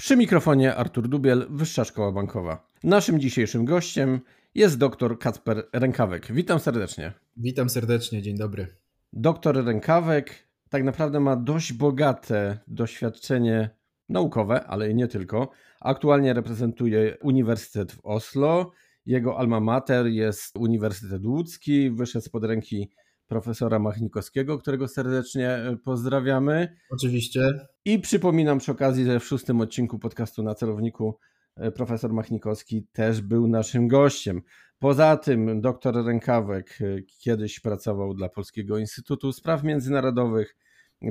Przy mikrofonie Artur Dubiel, Wyższa Szkoła Bankowa. Naszym dzisiejszym gościem jest dr Kacper Rękawek. Witam serdecznie. Witam serdecznie, dzień dobry. Doktor Rękawek tak naprawdę ma dość bogate doświadczenie naukowe, ale i nie tylko. Aktualnie reprezentuje Uniwersytet w Oslo. Jego alma mater jest Uniwersytet Łódzki. Wyszedł spod ręki profesora Machnikowskiego, którego serdecznie e, pozdrawiamy. Oczywiście. I przypominam przy okazji, że w szóstym odcinku podcastu na celowniku e, profesor Machnikowski też był naszym gościem. Poza tym doktor Rękawek e, kiedyś pracował dla Polskiego Instytutu Spraw Międzynarodowych,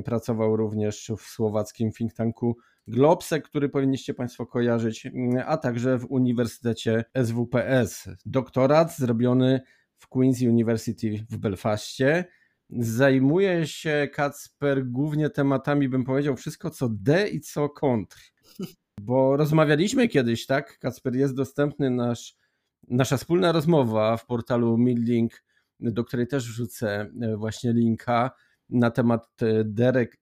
pracował również w słowackim think tanku Globsek, który powinniście Państwo kojarzyć, a także w Uniwersytecie SWPS. Doktorat zrobiony w Queen's University w Belfaście. Zajmuje się Kacper głównie tematami, bym powiedział, wszystko co D i co kontr. Bo rozmawialiśmy kiedyś, tak? Kacper, jest dostępny nasz, nasza wspólna rozmowa w portalu Midlink, do której też wrzucę e, właśnie linka na temat e,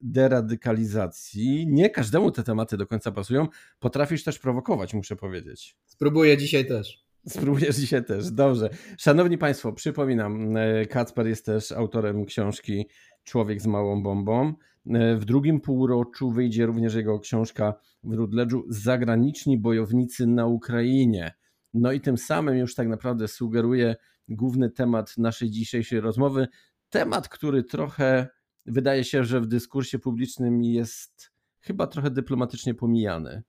deradykalizacji. Nie każdemu te tematy do końca pasują. Potrafisz też prowokować, muszę powiedzieć. Spróbuję dzisiaj też. Spróbujesz dzisiaj też, dobrze. Szanowni Państwo, przypominam, e, Kacper jest też autorem książki Człowiek z małą bombą. E, w drugim półroczu wyjdzie również jego książka w Rudledżu Zagraniczni bojownicy na Ukrainie. No i tym samym już tak naprawdę sugeruje główny temat naszej dzisiejszej rozmowy. Temat, który trochę wydaje się, że w dyskursie publicznym jest chyba trochę dyplomatycznie pomijany.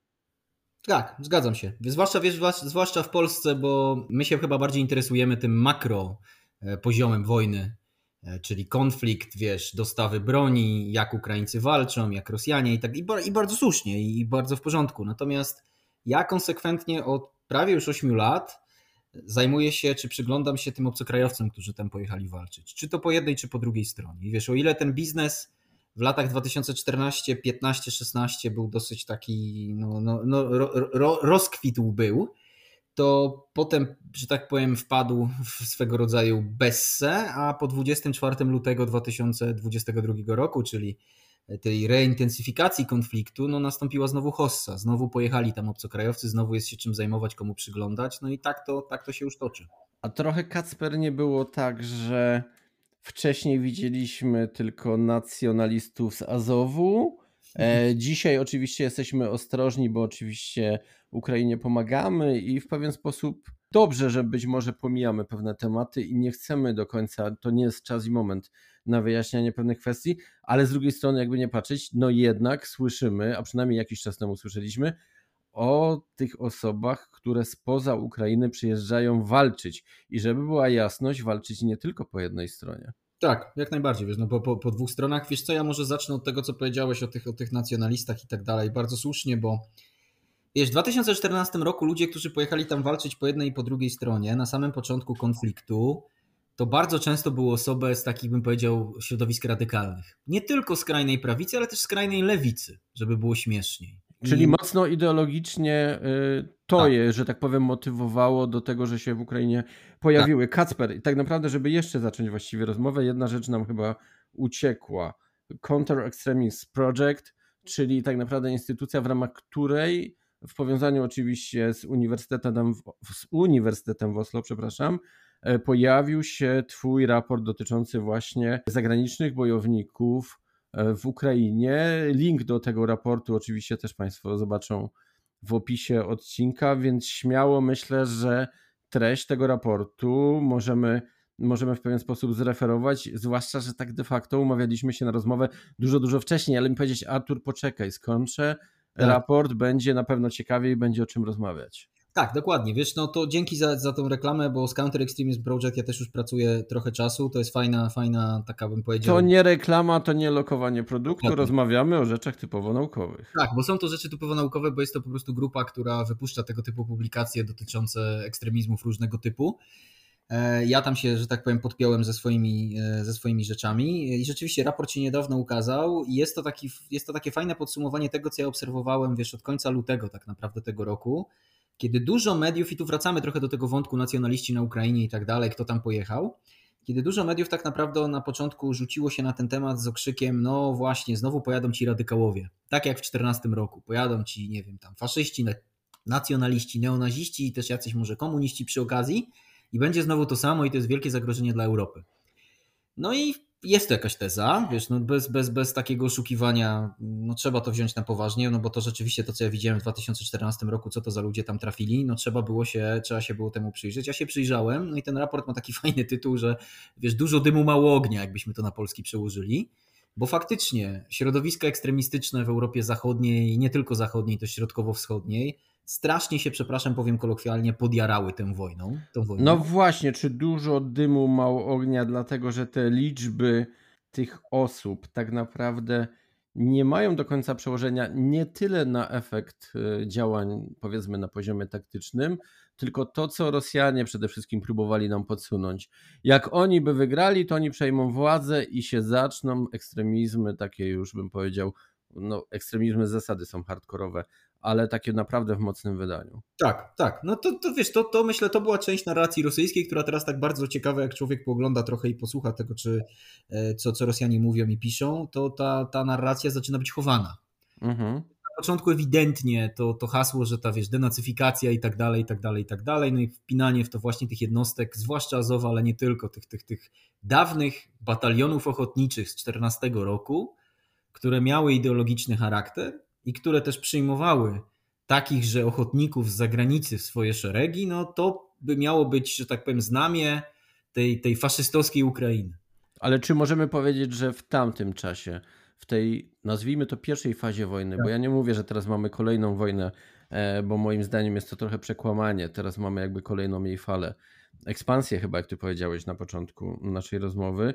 Tak, zgadzam się. Zwłaszcza, wiesz, zwłaszcza w Polsce, bo my się chyba bardziej interesujemy tym makro e, poziomem wojny, e, czyli konflikt, wiesz, dostawy broni, jak Ukraińcy walczą, jak Rosjanie i tak, i, i bardzo słusznie i bardzo w porządku. Natomiast ja konsekwentnie od prawie już 8 16 zajmuję się, czy przyglądam się tym obcokrajowcom, którzy tam pojechali walczyć. Czy to po jednej, czy po drugiej stronie. I wiesz, o ile ten biznes w latach 2014, 15, 16 był dosyć taki, no, no, no ro, ro, rozkwitł był, to potem, że tak powiem, wpadł w swego rodzaju besse, a po 24 lutego 2022 roku, czyli tej reintensyfikacji konfliktu, no nastąpiła znowu hossa. Znowu pojechali tam obcokrajowcy, znowu jest się czym zajmować, komu przyglądać, no i tak to, tak to się już toczy. A trochę Kacper nie było tak, że Wcześniej widzieliśmy tylko nacjonalistów z Azowu. E, dzisiaj oczywiście jesteśmy ostrożni, bo oczywiście Ukrainie pomagamy i w pewien sposób dobrze, że być może pomijamy pewne tematy i nie chcemy do końca, to nie jest czas i moment na wyjaśnianie pewnych kwestii, ale z drugiej strony, jakby nie patrzeć, no jednak słyszymy, a przynajmniej jakiś czas temu słyszeliśmy, o tych osobach, które spoza Ukrainy przyjeżdżają walczyć. I żeby była jasność, walczyć nie tylko po jednej stronie. Tak, jak najbardziej, wiesz, no po, po, po dwóch stronach. Wiesz co, ja może zacznę od tego, co powiedziałeś o tych, o tych nacjonalistach i tak dalej. Bardzo słusznie, bo wiesz, w 2014 roku ludzie, którzy pojechali tam walczyć po jednej i po drugiej stronie, na samym początku konfliktu, to bardzo często były osoby z takich, bym powiedział, środowisk radykalnych. Nie tylko skrajnej prawicy, ale też skrajnej lewicy, żeby było śmieszniej. Czyli I... mocno ideologicznie y, to tak. je, że tak powiem, motywowało do tego, że się w Ukrainie pojawiły. Tak. Kacper, i tak naprawdę, żeby jeszcze zacząć właściwie rozmowę, jedna rzecz nam chyba uciekła. Counter Extremist Project, czyli tak naprawdę instytucja, w ramach której w powiązaniu oczywiście z Uniwersytetem w, z Uniwersytetem w Oslo, przepraszam, e, pojawił się Twój raport dotyczący właśnie zagranicznych bojowników w Ukrainie. Link do tego raportu oczywiście też Państwo zobaczą w opisie odcinka, więc śmiało myślę, że treść tego raportu możemy, możemy w pewien sposób zreferować, zwłaszcza, że tak de facto umawialiśmy się na rozmowę dużo, dużo wcześniej, ale mi powiedzieć, Artur, poczekaj, skończę, tak. raport będzie na pewno ciekawie i będzie o czym rozmawiać. Tak, dokładnie. Wiesz, no to dzięki za, za tą reklamę, bo z Counter Extremism Project ja też już pracuję trochę czasu. To jest fajna, fajna, taka bym powiedział. To nie reklama, to nie lokowanie produktu. Rozmawiamy o rzeczach typowo naukowych. Tak, bo są to rzeczy typowo naukowe, bo jest to po prostu grupa, która wypuszcza tego typu publikacje dotyczące ekstremizmów różnego typu. E, ja tam się, że tak powiem, podpiąłem ze swoimi, e, ze swoimi rzeczami i rzeczywiście raport się niedawno ukazał i jest to, taki, jest to takie fajne podsumowanie tego, co ja obserwowałem, wiesz, od końca lutego tak naprawdę tego roku, kiedy dużo mediów, i tu wracamy trochę do tego wątku nacjonaliści na Ukrainie i tak dalej, kto tam pojechał, kiedy dużo mediów tak naprawdę na początku rzuciło się na ten temat z okrzykiem, no właśnie, znowu pojadą ci radykałowie, tak jak w 14 roku, pojadą ci, nie wiem, tam faszyści, nacjonaliści, neonaziści i też jacyś może komuniści przy okazji, i będzie znowu to samo i to jest wielkie zagrożenie dla Europy. No i jest to jakaś teza, wiesz, no bez, bez, bez takiego oszukiwania, no trzeba to wziąć na poważnie, no bo to rzeczywiście to, co ja widziałem w 2014 roku, co to za ludzie tam trafili, no trzeba było się, trzeba się było temu przyjrzeć. Ja się przyjrzałem, no i ten raport ma taki fajny tytuł, że wiesz, dużo dymu, mało ognia, jakbyśmy to na polski przełożyli. Bo faktycznie środowiska ekstremistyczne w Europie Zachodniej, nie tylko zachodniej, to środkowo-wschodniej, strasznie się, przepraszam, powiem kolokwialnie, podjarały tę wojną, tą wojną. No właśnie, czy dużo dymu, mało ognia, dlatego że te liczby tych osób tak naprawdę nie mają do końca przełożenia nie tyle na efekt e, działań, powiedzmy, na poziomie taktycznym, tylko to, co Rosjanie przede wszystkim próbowali nam podsunąć. Jak oni by wygrali, to oni przejmą władzę i się zaczną ekstremizmy, takie już bym powiedział, no, ekstremizmy z zasady są hardkorowe, ale takie naprawdę w mocnym wydaniu. Tak, tak. No to, to wiesz, to, to myślę, to była część narracji rosyjskiej, która teraz tak bardzo ciekawa, jak człowiek pogląda trochę i posłucha tego, czy e, co, co Rosjanie mówią i piszą, to ta, ta narracja zaczyna być chowana. Mhm. Na początku ewidentnie to, to hasło, że ta wiesz, denacyfikacja i tak dalej, i tak dalej, i tak dalej, no i wpinanie w to właśnie tych jednostek, zwłaszcza Azowa, ale nie tylko, tych, tych, tych dawnych batalionów ochotniczych z 14 roku, które miały ideologiczny charakter i które też przyjmowały takich, że ochotników z zagranicy w swoje szeregi, no to by miało być, że tak powiem, znamie tej, tej faszystowskiej Ukrainy. Ale czy możemy powiedzieć, że w tamtym czasie, w tej, nazwijmy to pierwszej fazie wojny, tak. bo ja nie mówię, że teraz mamy kolejną wojnę, e, bo moim zdaniem jest to trochę przekłamanie. Teraz mamy jakby kolejną jej falę. Ekspansję chyba, jak ty powiedziałeś na początku naszej rozmowy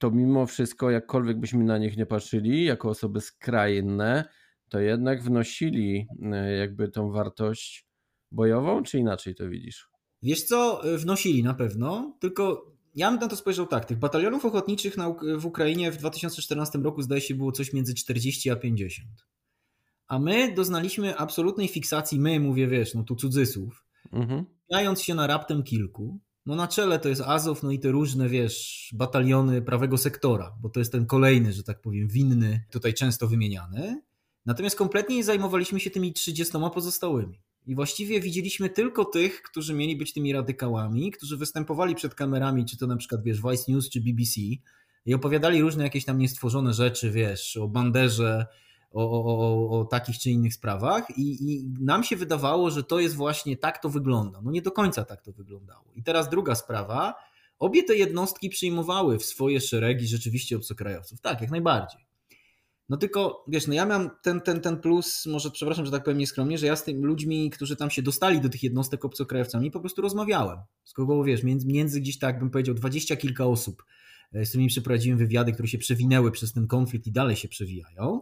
to mimo wszystko, jakkolwiek byśmy na nich nie patrzyli, jako osoby skrajne, to jednak wnosili e, jakby tą wartość bojową, czy inaczej to widzisz? Wiesz co, e, wnosili na pewno, tylko ja bym na to spojrzał tak, tych batalionów ochotniczych w Ukrainie w 2014 roku zdaje się było coś między 40 a 50. A my doznaliśmy absolutnej fiksacji, my mówię, wiesz, no tu cudzysłów, mhm. się na raptem kilku, no na czele to jest Azow, no i te różne, wiesz, bataliony prawego sektora, bo to jest ten kolejny, że tak powiem, winny, tutaj często wymieniany. Natomiast kompletnie nie zajmowaliśmy się tymi 30 pozostałymi. I właściwie widzieliśmy tylko tych, którzy mieli być tymi radykałami, którzy występowali przed kamerami, czy to na przykład, wiesz, Vice News czy BBC i opowiadali różne jakieś tam niestworzone rzeczy, wiesz, o banderze, o, o, o, takich czy innych sprawach I, i nam się wydawało, że to jest właśnie tak to wygląda. No nie do końca tak to wyglądało. I teraz druga sprawa. Obie te jednostki przyjmowały w swoje szeregi rzeczywiście obcokrajowców. Tak, jak najbardziej. No tylko, wiesz, no ja miałem ten, ten, ten plus, może przepraszam, że tak powiem nieskromnie, że ja z tymi ludźmi, którzy tam się dostali do tych jednostek obcokrajowcami, po prostu rozmawiałem. Z kogo, wiesz, między, między gdzieś tak bym powiedział dwadzieścia kilka osób, e, z którymi przeprowadziłem wywiady, które się przewinęły przez ten konflikt i dalej się przewijają.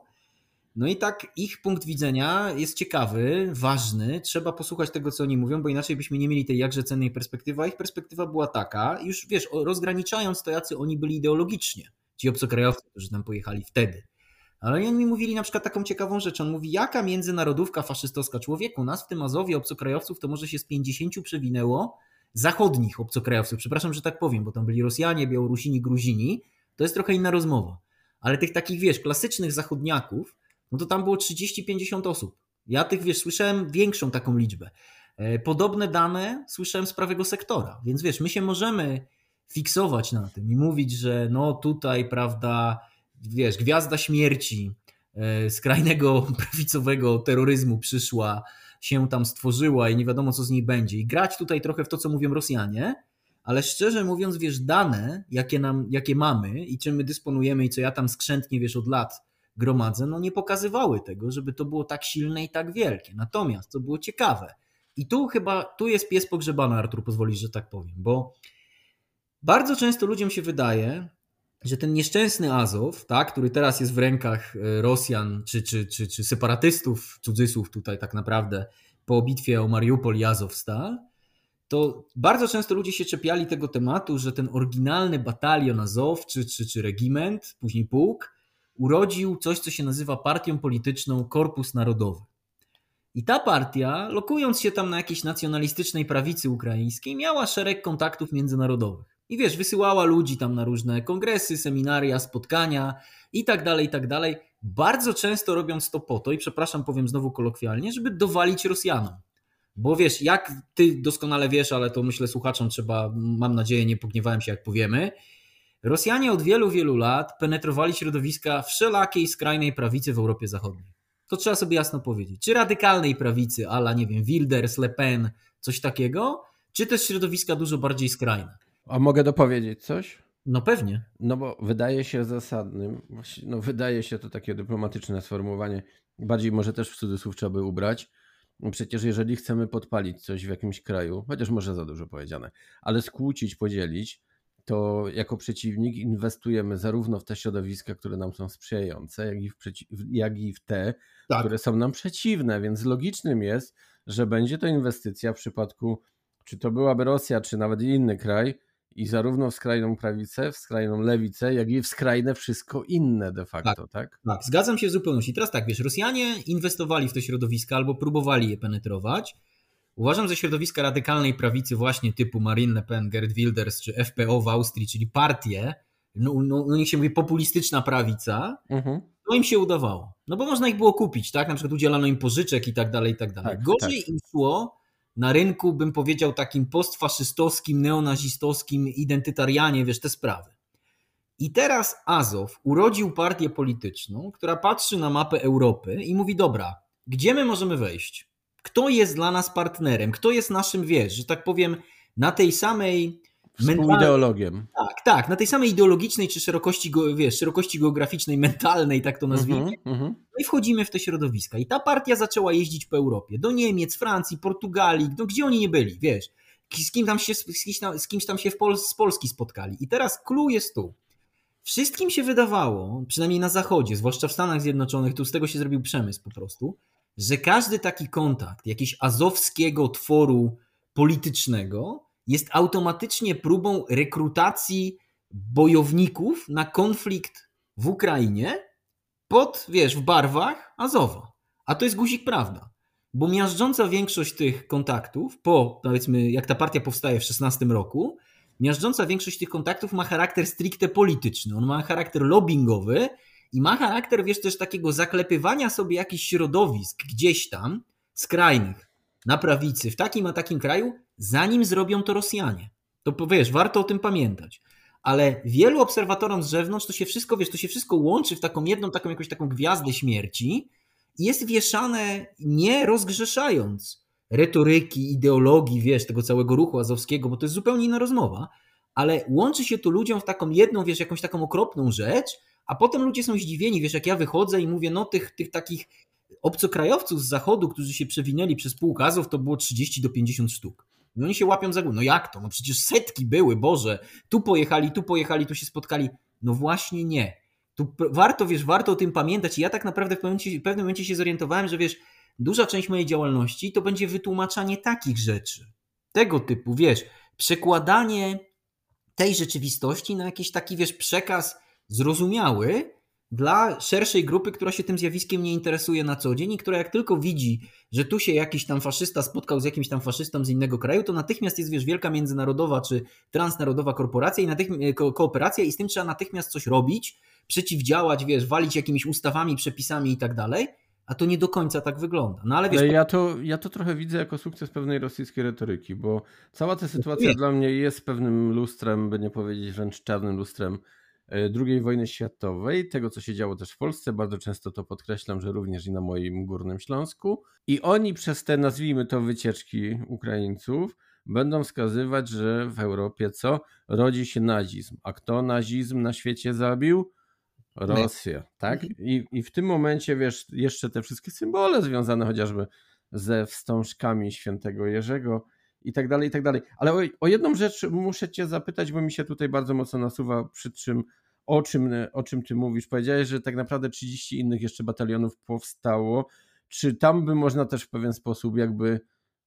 No i tak ich punkt widzenia jest ciekawy, ważny. Trzeba posłuchać tego, co oni mówią, bo inaczej byśmy nie mieli tej jakże cennej perspektywy. A ich perspektywa była taka, już wiesz, rozgraniczając to, jacy oni byli ideologicznie, ci obcokrajowcy, którzy tam pojechali wtedy. Ale oni mi mówili na przykład taką ciekawą rzecz. On mówi, jaka międzynarodówka faszystowska człowieku, nas w tym Azowie obcokrajowców to może się z 50 przewinęło zachodnich obcokrajowców. Przepraszam, że tak powiem, bo tam byli Rosjanie, Białorusini, Gruzini. To jest trochę inna rozmowa. Ale tych takich, wiesz, klasycznych zachodniaków, no to tam było 30-50 osób. Ja tych, wiesz, słyszałem większą taką liczbę. E, podobne dane słyszałem z prawego sektora, więc wiesz, my się możemy fiksować na tym i mówić, że no tutaj, prawda, wiesz, gwiazda śmierci e, skrajnego prawicowego terroryzmu przyszła, się tam stworzyła i nie wiadomo co z niej będzie i grać tutaj trochę w to, co mówią Rosjanie, ale szczerze mówiąc, wiesz, dane, jakie, nam, jakie mamy i czym my dysponujemy i co ja tam skrzętnie, wiesz, od lat gromadzę, no nie pokazywały tego, żeby to było tak silne i tak wielkie. Natomiast, co było ciekawe, I tu chyba, tu jest pies pogrzebany, Artur, pozwolisz, że tak powiem, bo bardzo często ludziom się wydaje, że ten nieszczęsny Azow, tak, który teraz jest w rękach e, Rosjan czy, czy, czy, czy separatystów, cudzysłów tutaj tak naprawdę, po bitwie o Mariupol i Azowstal, to bardzo często ludzie się czepiali tego tematu, że ten oryginalny batalion Azow czy, czy, czy regiment, później pułk, urodził coś, co się nazywa partią polityczną Korpus Narodowy. I ta partia, lokując się tam na jakiejś nacjonalistycznej prawicy ukraińskiej, miała szereg kontaktów międzynarodowych. I wiesz, wysyłała ludzi tam na różne kongresy, seminaria, spotkania i tak dalej, i tak dalej. Bardzo często robiąc to po to, i przepraszam, powiem znowu kolokwialnie, żeby dowalić Rosjanom. Bo wiesz, jak ty doskonale wiesz, ale to myślę słuchaczom trzeba, mam nadzieję, nie pogniewałem się jak powiemy. Rosjanie od wielu, wielu lat penetrowali środowiska wszelakiej skrajnej prawicy w Europie Zachodniej. To trzeba sobie jasno powiedzieć. Czy radykalnej prawicy, ala nie wiem, Wilders, Le Pen, coś takiego, czy też środowiska dużo bardziej skrajne. A mogę dopowiedzieć coś? No pewnie. No bo wydaje się zasadnym, no wydaje się to takie dyplomatyczne sformułowanie, bardziej może też w cudzysłów trzeba by ubrać. Przecież jeżeli chcemy podpalić coś w jakimś kraju, chociaż może za dużo powiedziane, ale skłócić, podzielić, to jako przeciwnik inwestujemy zarówno w te środowiska, które nam są sprzyjające, jak i w, jak i w te, tak. które są nam przeciwne, więc logicznym jest, że będzie to inwestycja w przypadku, czy to byłaby Rosja, czy nawet inny kraj, i zarówno w skrajną prawicę, w skrajną lewicę, jak i w skrajne wszystko inne de facto, tak? Tak, tak zgadzam się w zupełności. Teraz tak, wiesz, Rosjanie inwestowali w te środowiska albo próbowali je penetrować. Uważam, że środowiska radykalnej prawicy właśnie typu Marine Le Pen, Gerd Wilders czy FPO w Austrii, czyli partie, no, no, no niech się mówi populistyczna prawica, mhm. to im się udawało. No bo można ich było kupić, tak? Na przykład udzielano im pożyczek i tak dalej, i tak dalej. Tak, Gorzej tak. im szło na rynku, bym powiedział, takim postfaszystowskim, neonazistowskim identytarianie, wiesz, te sprawy. I teraz Azow urodził partię polityczną, która patrzy na mapę Europy i mówi: Dobra, gdzie my możemy wejść? Kto jest dla nas partnerem? Kto jest naszym, wiesz, że tak powiem, na tej samej Współideologiem. Tak, tak, na tej samej ideologicznej czy szerokości, wiesz, szerokości geograficznej, mentalnej, tak to nazwijmy. Mm -hmm, mm -hmm. No i wchodzimy w te środowiska. I ta partia zaczęła jeździć po Europie, do Niemiec, Francji, Portugalii, no gdzie oni nie byli, wiesz. Z, kim tam się, z, kimś tam, z kimś tam się w Pol z Polski spotkali. I teraz clue jest tu. Wszystkim się wydawało, przynajmniej na zachodzie, zwłaszcza w Stanach Zjednoczonych, tu z tego się zrobił przemysł po prostu, że każdy taki kontakt, jakiś azowskiego tworu politycznego, jest automatycznie próbą rekrutacji bojowników na konflikt w Ukrainie pod, wiesz, w barwach Azowa. A to jest guzik prawda. Bo miażdżąca większość tych kontaktów, po, powiedzmy, jak ta partia powstaje w 16 roku, miażdżąca większość tych kontaktów ma charakter stricte polityczny. On ma charakter lobbyingowy i ma charakter, wiesz, też takiego zaklepywania sobie jakichś środowisk gdzieś tam, skrajnych, na prawicy, w takim a takim kraju, zanim zrobią to Rosjanie. To wiesz, warto o tym pamiętać. Ale wielu obserwatorom z zewnątrz to się wszystko, wiesz, to się wszystko łączy w taką jedną, taką jakąś taką gwiazdę śmierci i jest wieszane nie rozgrzeszając retoryki, ideologii, wiesz, tego całego ruchu azowskiego, bo to jest zupełnie inna rozmowa, ale łączy się to ludziom w taką jedną, wiesz, jakąś taką okropną rzecz, a potem ludzie są zdziwieni, wiesz, jak ja wychodzę i mówię, no tych, tych takich obcokrajowców z zachodu, którzy się przewinęli przez pół Azów, to było 30 do 50 sztuk. No oni się łapią za głowę. No jak to? No przecież setki były, Boże. Tu pojechali, tu pojechali, tu się spotkali. No właśnie nie. Tu warto, wiesz, warto o tym pamiętać. I ja tak naprawdę w w pewnym momencie się zorientowałem, że wiesz, duża część mojej działalności to będzie wytłumaczanie takich rzeczy. Tego typu, wiesz, przekładanie tej rzeczywistości na jakiś taki, wiesz, przekaz zrozumiały, dla szerszej grupy, która się tym zjawiskiem nie interesuje na co dzień i która jak tylko widzi, że tu się jakiś tam faszysta spotkał z jakimś tam faszystą z innego kraju, to natychmiast jest wiesz wielka międzynarodowa czy transnarodowa korporacja i natychmiast, ko kooperacja i z tym trzeba natychmiast coś robić, przeciwdziałać, wiesz, walić jakimiś ustawami, przepisami i tak dalej, a to nie do końca tak wygląda. No ale wiesz, ja, to, ja to trochę widzę jako sukces pewnej rosyjskiej retoryki, bo cała ta sytuacja dla mnie jest pewnym lustrem, by nie powiedzieć wręcz czarnym lustrem E, II wojny światowej, tego co się działo też w Polsce, bardzo często to podkreślam, że również i na moim Górnym Śląsku. I oni przez te, nazwijmy to, wycieczki Ukraińców, będą wskazywać, że w Europie co? Rodzi się nazizm. A kto nazizm na świecie zabił? Rosja, tak? I, I w tym momencie, wiesz, jeszcze te wszystkie symbole związane chociażby ze wstążkami świętego Jerzego i tak dalej, i tak dalej. Ale o, o jedną rzecz muszę cię zapytać, bo mi się tutaj bardzo mocno nasuwa, przy czym o czym, o czym ty mówisz. Powiedziałeś, że tak naprawdę 30 innych jeszcze batalionów powstało. Czy tam by można też w pewien sposób jakby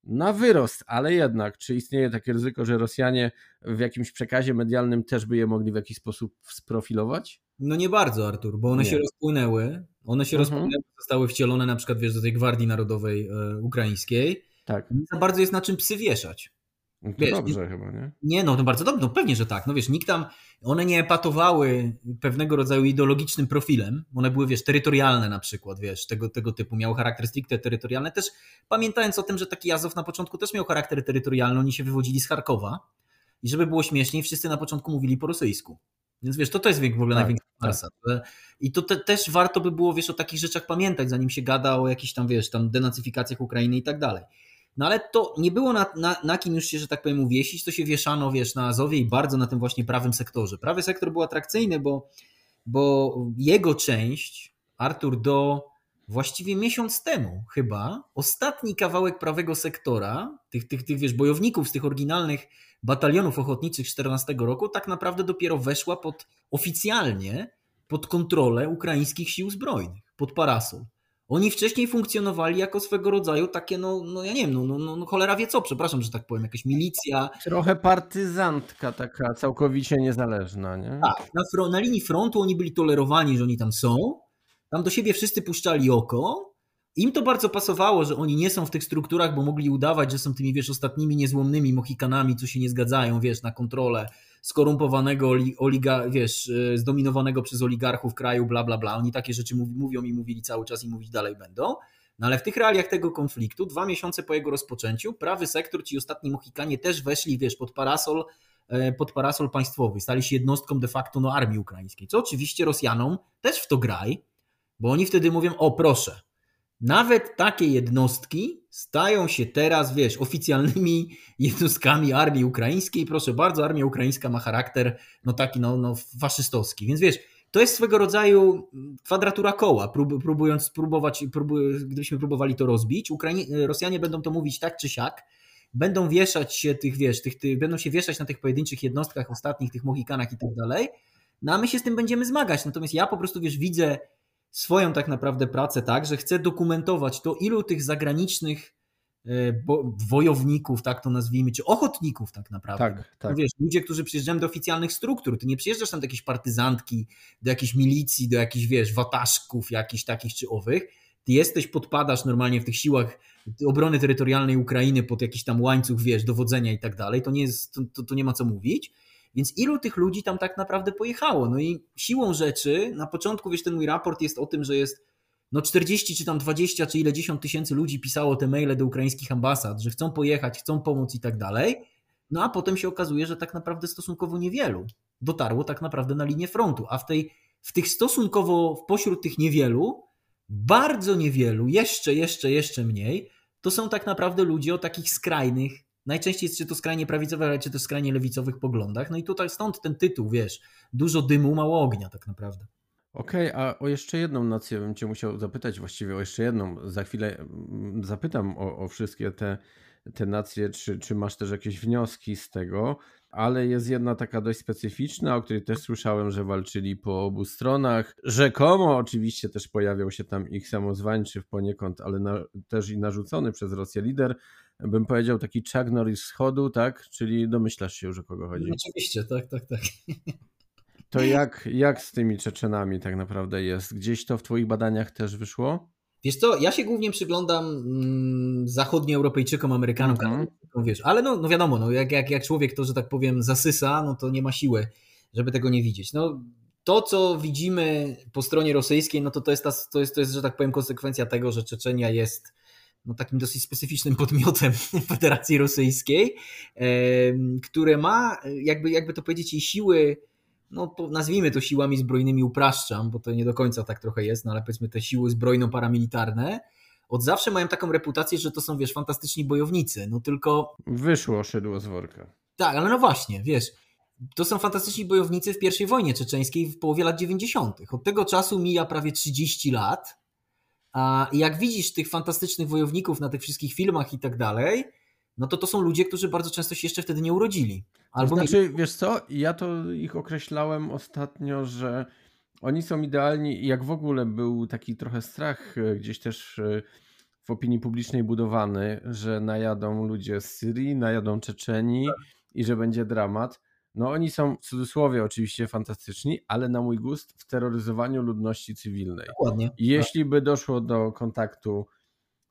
na wyrost, ale jednak, czy istnieje takie ryzyko, że Rosjanie w jakimś przekazie medialnym też by je mogli w jakiś sposób sprofilować? No nie bardzo, Artur, bo one nie. się rozpłynęły. One się mhm. rozpłynęły, zostały wcielone na przykład wiesz, do tej Gwardii Narodowej e, Ukraińskiej. Tak. Nie za bardzo jest na czym psy wieszać. No wiesz, dobrze nie, chyba, nie? Nie, no to bardzo dobrze, no pewnie, że tak. No wiesz, nikt tam, one nie epatowały pewnego rodzaju ideologicznym profilem. One były, wiesz, terytorialne na przykład, wiesz, tego, tego typu. Miały charakter stricte terytorialny. Też pamiętając o tym, że taki Jazow na początku też miał charakter terytorialny, oni się wywodzili z Charkowa. I żeby było śmieszniej, wszyscy na początku mówili po rosyjsku. Więc wiesz, to to jest w ogóle tak, największa farsa. Tak. I to te, też warto by było, wiesz, o takich rzeczach pamiętać, zanim się gada o jakichś tam, wiesz, tam denacyfikacjach Ukrainy i tak dalej. No ale to nie było na, na, na kim już się, że tak powiem, uwiesić, to się wieszano, wiesz, na Azowie i bardzo na tym właśnie prawym sektorze. Prawy sektor był atrakcyjny, bo, bo jego część, Artur, do właściwie miesiąc temu chyba, ostatni kawałek prawego sektora, tych, tych, tych wiesz, bojowników z tych oryginalnych batalionów ochotniczych 14 roku, tak naprawdę dopiero weszła pod oficjalnie pod kontrolę ukraińskich sił zbrojnych, pod parasol. Oni wcześniej funkcjonowali jako swego rodzaju takie, no, no ja nie wiem, no, no, no, no cholera wie co, przepraszam, że tak powiem, jakaś milicja. Trochę partyzantka taka całkowicie niezależna, nie? Tak, na, na linii frontu oni byli tolerowani, że oni tam są, tam do siebie wszyscy puszczali oko, im to bardzo pasowało, że oni nie są w tych strukturach, bo mogli udawać, że są tymi, wiesz, ostatnimi niezłomnymi mohikanami, co się nie zgadzają, wiesz, na kontrolę skorumpowanego oliga, wiesz, y, zdominowanego przez oligarchów kraju, bla, bla, bla. Oni takie rzeczy mówią i mówili cały czas i mówić dalej będą. No ale w tych realiach tego konfliktu, dwa miesiące po jego rozpoczęciu, prawy sektor, ci ostatni Mohikanie też weszli, wiesz, pod parasol, e, pod parasol państwowy. Stali się jednostką de facto no, armii ukraińskiej, co oczywiście Rosjanom też w to graj, bo oni wtedy mówią, o proszę, nawet takie jednostki stają się teraz, wiesz, oficjalnymi jednostkami armii ukraińskiej. Proszę bardzo, armia ukraińska ma charakter no taki no, no faszystowski. Więc wiesz, to jest swego rodzaju kwadratura koła, prób, próbując spróbować, gdybyśmy próbowali to rozbić. Ukrainie, Rosjanie będą to mówić tak czy siak, będą wieszać się tych, wiesz, tych, będą się wieszać na tych pojedynczych jednostkach ostatnich, tych Mohikanach i tak dalej, no a my się z tym będziemy zmagać. Natomiast ja po prostu, wiesz, widzę swoją tak naprawdę pracę tak, że chcę dokumentować to, ilu tych zagranicznych e, wojowników, tak to nazwijmy, czy ochotników tak naprawdę. Tak, tak. No wiesz, ludzie, którzy przyjeżdżają do oficjalnych struktur, ty nie przyjeżdżasz tam do jakiejś partyzantki, do jakiejś milicji, do jakichś, wiesz, wataszków jakichś takich czy owych, ty jesteś, podpadasz normalnie w tych siłach obrony terytorialnej Ukrainy pod jakiś tam łańcuch, wiesz, dowodzenia i tak dalej, to nie, jest, to, to, to nie ma co mówić, więc ilu tych ludzi tam tak naprawdę pojechało? No i siłą rzeczy, na początku, wiesz, ten mój raport jest o tym, że jest no 40 czy tam 20 czy ile 10 tysięcy ludzi pisało te maile do ukraińskich ambasad, że chcą pojechać, chcą pomóc i tak dalej. No a potem się okazuje, że tak naprawdę stosunkowo niewielu dotarło tak naprawdę na linię frontu, a w, tej, w tych stosunkowo, pośród tych niewielu, bardzo niewielu, jeszcze, jeszcze, jeszcze mniej, to są tak naprawdę ludzie o takich skrajnych Najczęściej jest czy to skrajnie prawicowych, ale czy to skrajnie lewicowych poglądach. No i tutaj stąd ten tytuł, wiesz, dużo dymu, mało ognia tak naprawdę. Okej, okay, a o jeszcze jedną nację bym Cię musiał zapytać, właściwie o jeszcze jedną. Za chwilę mm, zapytam o, o wszystkie te, te nacje, czy, czy masz też jakieś wnioski z tego, ale jest jedna taka dość specyficzna, o której też słyszałem, że walczyli po obu stronach. Rzekomo oczywiście też pojawiał się tam ich samozwańczy poniekąd, ale na, też i narzucony przez Rosję lider bym powiedział, taki Chuck Norris wschodu, tak? Czyli domyślasz się już o kogo chodzi. Oczywiście, tak, tak, tak. To jak, jak z tymi Czeczenami tak naprawdę jest? Gdzieś to w Twoich badaniach też wyszło? Wiesz co, ja się głównie przyglądam mm, zachodnioeuropejczykom, Amerykanom, mm -hmm. wiesz, ale no, no wiadomo, no, jak, jak, jak człowiek to, że tak powiem, zasysa, no to nie ma siły, żeby tego nie widzieć. No, to, co widzimy po stronie rosyjskiej, no to to jest, ta, to jest, to jest, że tak powiem, konsekwencja tego, że Czeczenia jest no, takim dosyć specyficznym podmiotem Federacji Rosyjskiej, które ma, jakby, jakby to powiedzieć, jej siły, no nazwijmy to siłami zbrojnymi, upraszczam, bo to nie do końca tak trochę jest, no ale powiedzmy te siły zbrojno-paramilitarne, od zawsze mają taką reputację, że to są, wiesz, fantastyczni bojownicy, no tylko... Wyszło szydło z worka. Tak, ale no właśnie, wiesz, to są fantastyczni bojownicy w I wojnie czeczeńskiej w połowie lat 90. Od tego czasu mija prawie 30 lat A jak widzisz tych fantastycznych wojowników na tych wszystkich filmach i tak dalej, no to to są ludzie, którzy bardzo często się jeszcze wtedy nie urodzili. Albo to znaczy, wiesz co, ja to ich określałem ostatnio, że oni są idealni, jak w ogóle był taki trochę strach e, gdzieś też e, w opinii publicznej budowany, że najadą ludzie z Syrii, najadą Czeczeni tak. i że będzie dramat. No oni są w cudzysłowie oczywiście fantastyczni, ale na mój gust w terroryzowaniu ludności cywilnej. Dokładnie. Jeśli by doszło do kontaktu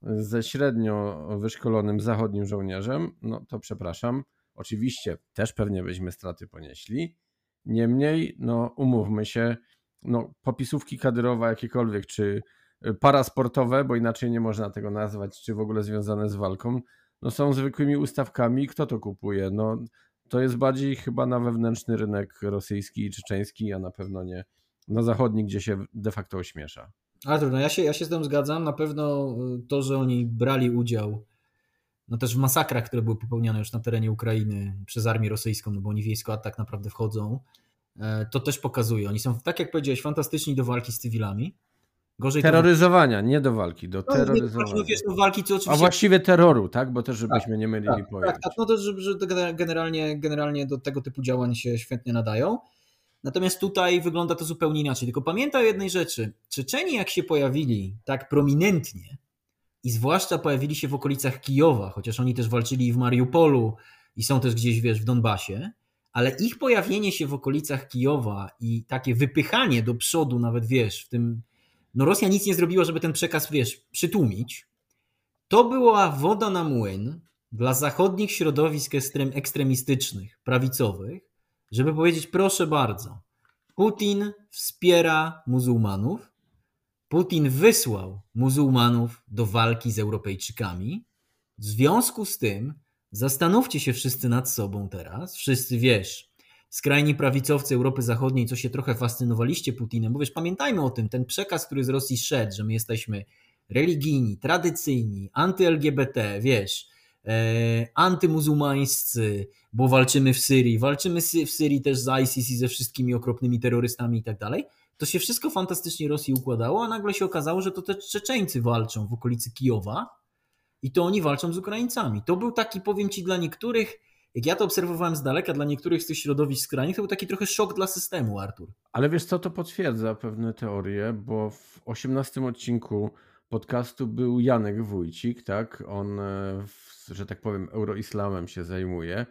ze średnio wyszkolonym zachodnim żołnierzem, no to przepraszam, oczywiście też pewnie byśmy straty ponieśli. Niemniej, no umówmy się, no popisówki kadyrowa jakiekolwiek, czy parasportowe, bo inaczej nie można tego nazwać, czy w ogóle związane z walką, no są zwykłymi ustawkami. Kto to kupuje? No to jest bardziej chyba na wewnętrzny rynek rosyjski i czeczeński, a na pewno nie na zachodni, gdzie się de facto ośmiesza. Artur, no ja się, ja się z tym zgadzam. Na pewno y, to, że oni brali udział no też w masakrach, które były popełniane już na terenie Ukrainy przez armię rosyjską, no bo oni w jej skład tak naprawdę wchodzą, e, to też pokazuje. Oni są, tak jak powiedziałeś, fantastyczni do walki z cywilami. Gorzej Terroryzowania, to... nie do walki, do no, terroryzowania. Wiesz, no walki, co oczywiście... A właściwie terroru, tak? Bo też żebyśmy tak, nie mylili tak, pojęć. Tak, tak, no to że, że generalnie, generalnie do tego typu działań się świetnie nadają. Natomiast tutaj wygląda to zupełnie inaczej. Tylko pamiętaj o jednej rzeczy. Czeczeni jak się pojawili tak prominentnie i zwłaszcza pojawili się w okolicach Kijowa, chociaż oni też walczyli w Mariupolu i są też gdzieś, wiesz, w Donbasie, ale ich pojawienie się w okolicach Kijowa i takie wypychanie do przodu nawet, wiesz, w tym no Rosja nic nie zrobiła, żeby ten przekaz, wiesz, przytłumić. To była woda na młyn dla zachodnich środowisk ekstrem, ekstremistycznych, prawicowych, żeby powiedzieć, proszę bardzo, Putin wspiera muzułmanów, Putin wysłał muzułmanów do walki z Europejczykami. W związku z tym zastanówcie się wszyscy nad sobą teraz, wszyscy wiesz, skrajni prawicowcy Europy Zachodniej, co się trochę fascynowaliście Putinem, bo wiesz, pamiętajmy o tym, ten przekaz, który z Rosji szedł, że my jesteśmy religijni, tradycyjni, anty-LGBT, wiesz, e, antymuzułmańscy, bo walczymy w Syrii, walczymy w Syrii też z ISIS i ze wszystkimi okropnymi terrorystami i tak dalej, to się wszystko fantastycznie Rosji układało, a nagle się okazało, że to te Czeczeńcy walczą w okolicy Kijowa i to oni walczą z Ukraińcami. To był taki, powiem Ci, dla niektórych jak ja to obserwowałem z daleka, dla niektórych z tych środowisk skrajnych, to był taki trochę szok dla systemu, Artur. Ale wiesz co, to potwierdza pewne teorie, bo w 18 odcinku podcastu był Janek Wójcik, tak? On, e, że tak powiem, euroislamem się zajmuje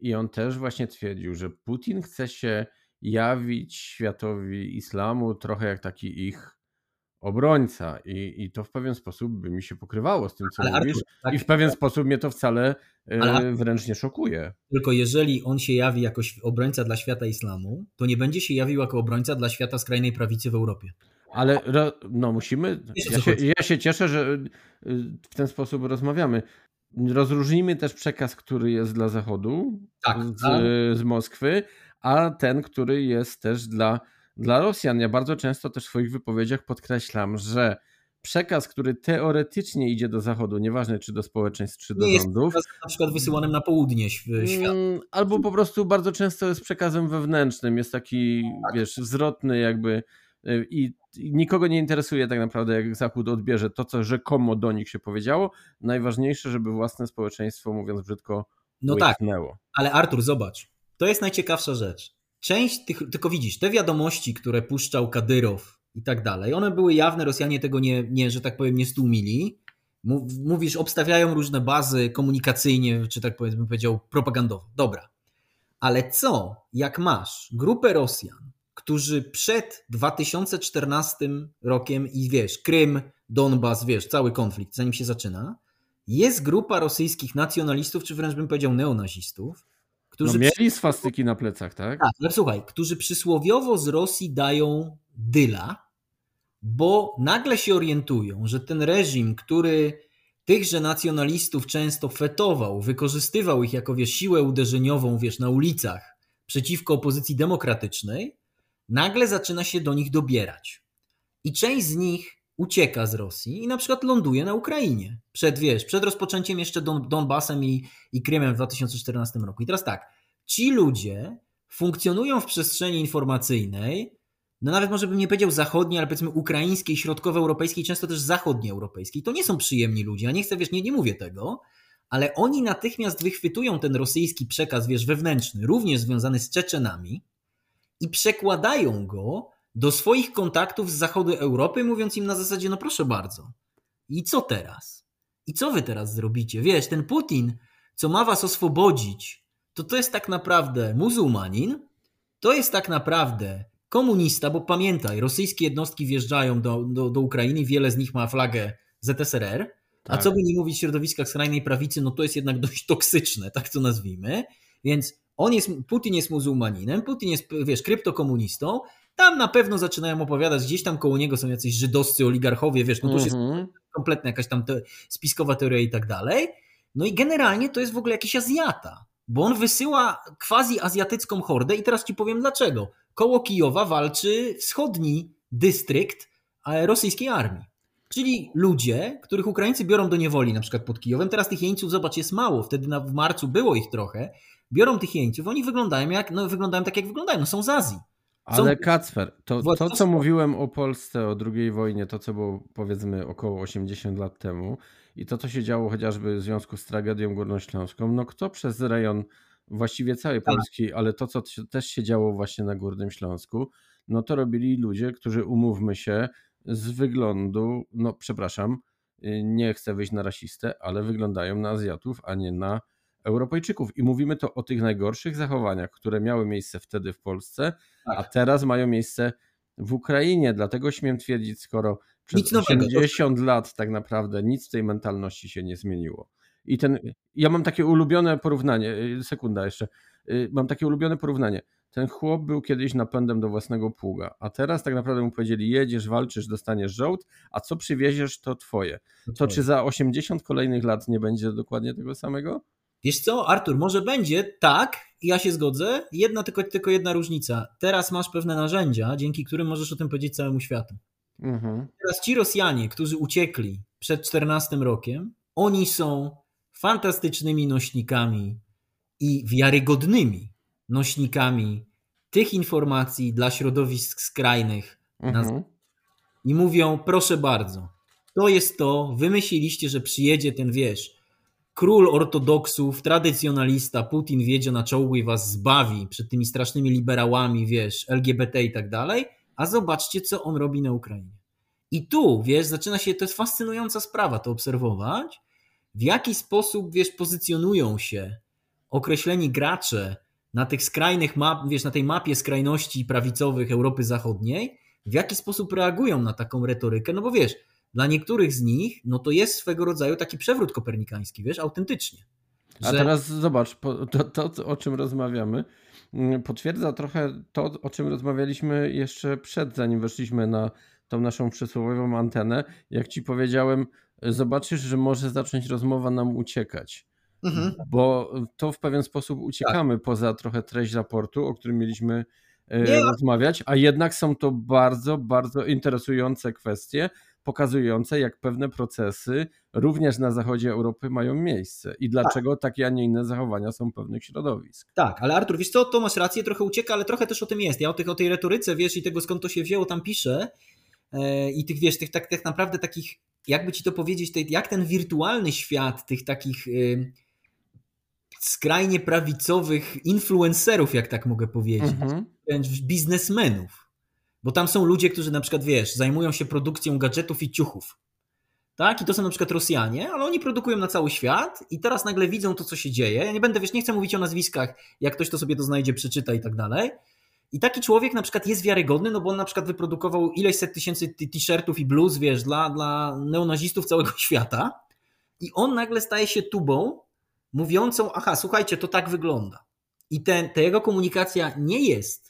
i on też właśnie twierdził, że Putin chce się jawić światowi islamu trochę jak taki ich obrońca i, i to w pewien sposób by mi się pokrywało z tym, co Ale mówisz Artur, tak, i w pewien tak. sposób mnie to wcale e, Ale, wręcz nie szokuje. Tylko jeżeli on się jawi jako obrońca dla świata islamu, to nie będzie się jawił jako obrońca dla świata skrajnej prawicy w Europie. Ale no musimy, ja się, ja się cieszę, że y, w ten sposób rozmawiamy. Rozróżnijmy też przekaz, który jest dla Zachodu tak, z, z Moskwy, a ten, który jest też dla dla Rosjan. Ja bardzo często też w swoich wypowiedziach podkreślam, że przekaz, który teoretycznie idzie do Zachodu, nieważne czy do społeczeństw, czy do nie rządów. Jest na przykład wysyłanym na południe świata. Mm, albo po prostu bardzo często jest przekazem wewnętrznym, jest taki, tak. wiesz, zwrotny jakby y, i nikogo nie interesuje tak naprawdę, jak Zachód odbierze to, co rzekomo do nich się powiedziało. Najważniejsze, żeby własne społeczeństwo, mówiąc brzydko, no łyknęło. tak, ale Artur, zobacz, to jest najciekawsza rzecz część tych, tylko widzisz, te wiadomości, które puszczał Kadyrow i tak dalej, one były jawne, Rosjanie tego nie, nie że tak powiem, nie stłumili. Mówisz, obstawiają różne bazy komunikacyjnie, czy tak powiem, powiedział, propagandowo. Dobra. Ale co, jak masz grupę Rosjan, którzy przed 2014 rokiem i wiesz, Krym, Donbas, wiesz, cały konflikt, zanim się zaczyna, jest grupa rosyjskich nacjonalistów, czy wręcz bym powiedział neonazistów, którzy no mieli swastyki na plecach, tak? Tak, ale słuchaj, którzy przysłowiowo z Rosji dają dyla, bo nagle się orientują, że ten reżim, który tychże nacjonalistów często fetował, wykorzystywał ich jako wiesz, siłę uderzeniową wiesz, na ulicach przeciwko opozycji demokratycznej, nagle zaczyna się do nich dobierać. I część z nich ucieka z Rosji i na przykład ląduje na Ukrainie. Przed, wiesz, przed rozpoczęciem jeszcze Don, Donbasem i, i Krymem w 2014 roku. I teraz tak, ci ludzie funkcjonują w przestrzeni informacyjnej no nawet może bym nie powiedział zachodniej, ale powiedzmy ukraińskiej, środkowoeuropejskiej, często też zachodnioeuropejskiej. To nie są przyjemni ludzie. Ja nie chcę, wiesz, nie, nie mówię tego, ale oni natychmiast wychwytują ten rosyjski przekaz, wiesz, wewnętrzny, również związany z Czeczenami i przekładają go do swoich kontaktów z zachodu Europy, mówiąc im na zasadzie, no proszę bardzo, i co teraz? I co wy teraz zrobicie? Wiesz, ten Putin, co ma was oswobodzić, to to jest tak naprawdę muzułmanin, to jest tak naprawdę komunista, bo pamiętaj, rosyjskie jednostki wjeżdżają do, do, do Ukrainy, wiele z nich ma flagę ZSRR, tak. a co by nie mówić w środowiskach skrajnej prawicy, no to jest jednak dość toksyczne, tak to nazwijmy, więc on jest, Putin jest muzułmaninem, Putin jest, wiesz, kryptokomunistą, tam na pewno zaczynają opowiadać, gdzieś tam koło niego są jacyś żydowscy oligarchowie, wiesz, no to już jest mhm. kompletna jakaś tam te, spiskowa teoria i tak dalej. No i generalnie to jest w ogóle jakiś Azjata, bo on wysyła quasi-azjatycką hordę i teraz ci powiem dlaczego. Koło Kijowa walczy wschodni dystrykt rosyjskiej armii. Czyli ludzie, których Ukraińcy biorą do niewoli, na przykład pod Kijowem. Teraz tych jeńców, zobacz, jest mało. Wtedy na, w marcu było ich trochę. Biorą tych jeńców, oni wyglądają jak, no, wyglądają tak, jak wyglądają. No, są z Azji. Ale Kacper, to, to co mówiłem o Polsce, o II wojnie, to co było powiedzmy około 80 lat temu i to co się działo chociażby w związku z tragedią górnośląską, no kto przez rejon właściwie całej tak. Polski, ale to co też się działo właśnie na Górnym Śląsku, no to robili ludzie, którzy umówmy się z wyglądu, no przepraszam, y, nie chcę wyjść na rasistę, ale wyglądają na Azjatów, a nie na Europejczyków. I mówimy to o tych najgorszych zachowaniach, które miały miejsce wtedy w Polsce, tak. a teraz mają miejsce w Ukrainie. Dlatego śmiem twierdzić, skoro przez 80 lat tak naprawdę nic w tej mentalności się nie zmieniło. I ten, ja mam takie ulubione porównanie, y, sekunda jeszcze, y, mam takie ulubione porównanie. Ten chłop był kiedyś napędem do własnego pługa, a teraz tak naprawdę mu powiedzieli: jedziesz, walczysz, dostaniesz żołd, a co przywieziesz, to twoje. To czy za 80 kolejnych lat nie będzie dokładnie tego samego? Wiesz co, Artur, może będzie tak, ja się zgodzę. Jedna tylko, tylko jedna różnica. Teraz masz pewne narzędzia, dzięki którym możesz o tym powiedzieć całemu światu. Mhm. Teraz ci Rosjanie, którzy uciekli przed 14 rokiem, oni są fantastycznymi nośnikami i wiarygodnymi nośnikami tych informacji dla środowisk skrajnych. Mhm. I mówią, proszę bardzo, to jest to, wymyśliliście, że przyjedzie ten, wiesz, król ortodoksów, tradycjonalista, Putin wiedzie na czołgu i was zbawi przed tymi strasznymi liberałami, wiesz, LGBT i tak dalej, a zobaczcie, co on robi na Ukrainie. I tu, wiesz, zaczyna się, to jest fascynująca sprawa to obserwować, w jaki sposób, wiesz, pozycjonują się określeni gracze na tych skrajnych map, wiesz, na tej mapie skrajności prawicowych Europy Zachodniej, w jaki sposób reagują na taką retorykę, no bo wiesz, dla niektórych z nich, no to jest swego rodzaju taki przewrót kopernikański, wiesz, autentycznie. Że... A teraz zobacz, to, to, o czym rozmawiamy, mm, potwierdza trochę to, o czym rozmawialiśmy jeszcze przed, zanim weszliśmy na tą naszą przysłowiową antenę. Jak ci powiedziałem, zobaczysz, że może zacząć rozmowa nam uciekać. Mhm. Bo to w pewien sposób uciekamy tak. poza trochę treść raportu, o którym mieliśmy e, Nie. rozmawiać, a jednak są to bardzo, bardzo interesujące kwestie, pokazujące, jak pewne procesy również na zachodzie Europy mają miejsce i dlaczego tak. takie, a nie inne zachowania są pewnych środowisk. Tak, ale Artur, wiesz co, to masz rację, trochę ucieka, ale trochę też o tym jest. Ja o, tych, o tej retoryce, wiesz, i tego skąd to się wzięło, tam piszę e, i tych, wiesz, tych tak, tak naprawdę takich, jakby ci to powiedzieć, jak ten wirtualny świat tych takich skrajnie prawicowych influencerów, jak tak mogę powiedzieć, mhm. wręcz biznesmenów. Bo tam są ludzie, którzy na przykład, wiesz, zajmują się produkcją gadżetów i ciuchów. Tak? I to są na przykład Rosjanie, ale oni produkują na cały świat i teraz nagle widzą to, co się dzieje. Ja nie będę, wiesz, nie chcę mówić o nazwiskach, jak ktoś to sobie to znajdzie, przeczyta i tak dalej. I taki człowiek na przykład jest wiarygodny, no bo on na przykład wyprodukował ileś set tysięcy t-shirtów i bluz, wiesz, dla, dla neonazistów całego świata. I on nagle staje się tubą mówiącą, aha, słuchajcie, to tak wygląda. I ten, ta jego komunikacja nie jest,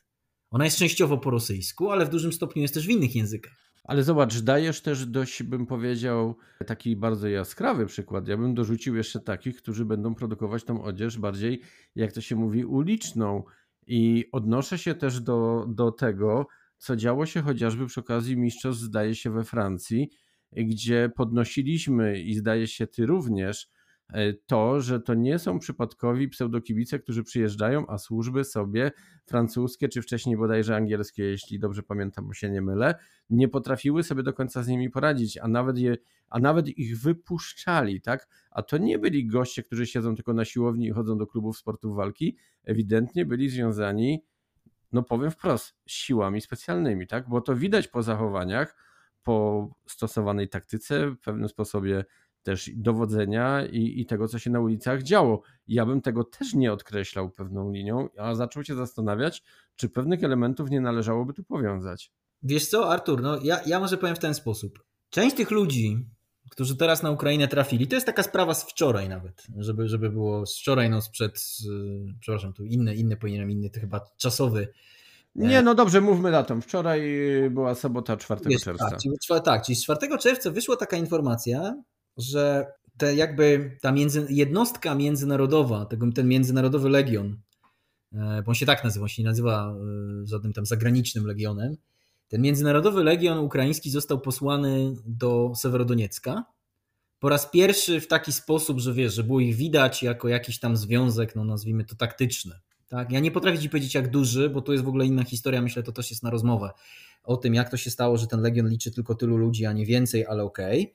ona jest częściowo po rosyjsku, ale w dużym stopniu jest też w innych językach. Ale zobacz, dajesz też dość, bym powiedział, taki bardzo jaskrawy przykład. Ja bym dorzucił jeszcze takich, którzy będą produkować tą odzież bardziej, jak to się mówi, uliczną. I odnoszę się też do, do tego, co działo się chociażby przy okazji mistrzostw, zdaje się, we Francji, gdzie podnosiliśmy i zdaje się ty również to, że to nie są przypadkowi pseudokibice, którzy przyjeżdżają, a służby sobie francuskie, czy wcześniej bodajże angielskie, jeśli dobrze pamiętam, się nie mylę, nie potrafiły sobie do końca z nimi poradzić, a nawet, je, a nawet ich wypuszczali, tak? A to nie byli goście, którzy siedzą tylko na siłowni i chodzą do klubów sportów walki, ewidentnie byli związani, no powiem wprost, siłami specjalnymi, tak? Bo to widać po zachowaniach, po stosowanej taktyce, w pewnym sposobie też dowodzenia i, i tego, co się na ulicach działo. Ja bym tego też nie odkreślał pewną linią, a zaczął się zastanawiać, czy pewnych elementów nie należałoby tu powiązać. Wiesz co, Artur, no ja, ja może powiem w ten sposób. Część tych ludzi, którzy teraz na Ukrainę trafili, to jest taka sprawa z wczoraj nawet, żeby, żeby było z wczoraj, no sprzed, przepraszam, tu inny, inny powinienem, inny, to chyba czasowy. Nie, no dobrze, mówmy datą. Wczoraj była sobota 4 Wiesz, czerwca. Tak czyli, tak, czyli z 4 czerwca wyszła taka informacja, że te jakby ta między, jednostka międzynarodowa, tego, ten międzynarodowy legion, e, bo on się tak nazywa, on się nie nazywa e, żadnym tam zagranicznym legionem, ten międzynarodowy legion ukraiński został posłany do Sewerodoniecka po raz pierwszy w taki sposób, że wiesz, że było ich widać jako jakiś tam związek, no nazwijmy to taktyczny. Tak? Ja nie potrafię ci powiedzieć jak duży, bo to jest w ogóle inna historia, myślę, to też jest na rozmowę o tym, jak to się stało, że ten legion liczy tylko tylu ludzi, a nie więcej, ale okej. Okay.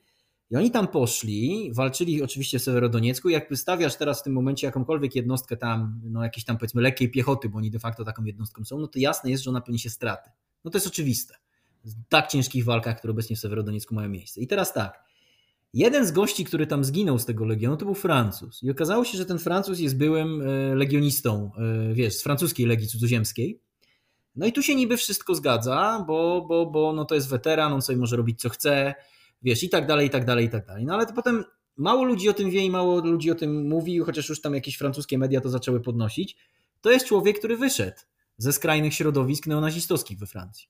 I oni tam poszli, walczyli oczywiście w Sewerodoniecku. Jak wystawiasz teraz w tym momencie jakąkolwiek jednostkę tam, no jakieś tam powiedzmy lekkiej piechoty, bo oni de facto taką jednostką są, no to jasne jest, że ona poniesie straty. No to jest oczywiste. W tak ciężkich walkach, które obecnie w Sewerodoniecku mają miejsce. I teraz tak. Jeden z gości, który tam zginął z tego legionu, to był Francuz. I okazało się, że ten Francuz jest byłym e, legionistą, e, wiesz, z francuskiej legii cudzoziemskiej. No i tu się niby wszystko zgadza, bo, bo, bo no to jest weteran, on sobie może robić co chce, wiesz, i tak dalej, i tak dalej, i tak dalej. No ale to potem mało ludzi o tym wie i mało ludzi o tym mówi, chociaż już tam jakieś francuskie media to zaczęły podnosić. To jest człowiek, który wyszedł ze skrajnych środowisk neonazistowskich we Francji.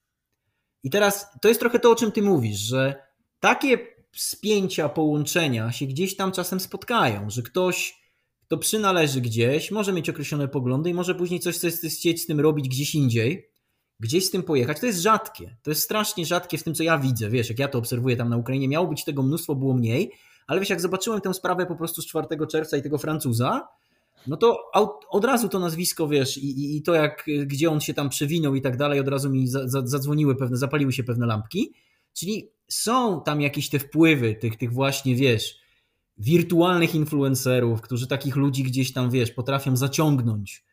I teraz to jest trochę to, o czym ty mówisz, że takie spięcia, połączenia się gdzieś tam czasem spotkają, że ktoś, kto przynależy gdzieś, może mieć określone poglądy i może później coś chcieć z tym robić gdzieś indziej, gdzieś z tym pojechać. To jest rzadkie. To jest strasznie rzadkie w tym, co ja widzę. Wiesz, jak ja to obserwuję tam na Ukrainie, miało być tego mnóstwo, było mniej, ale wiesz, jak zobaczyłem tę sprawę po prostu z 4 czerwca i tego Francuza, no to od razu to nazwisko, wiesz, i, i to jak, gdzie on się tam przewinął i tak dalej, od razu mi za, za, zadzwoniły pewne, zapaliły się pewne lampki. Czyli są tam jakieś te wpływy tych, tych właśnie, wiesz, wirtualnych influencerów, którzy takich ludzi gdzieś tam, wiesz, potrafią zaciągnąć,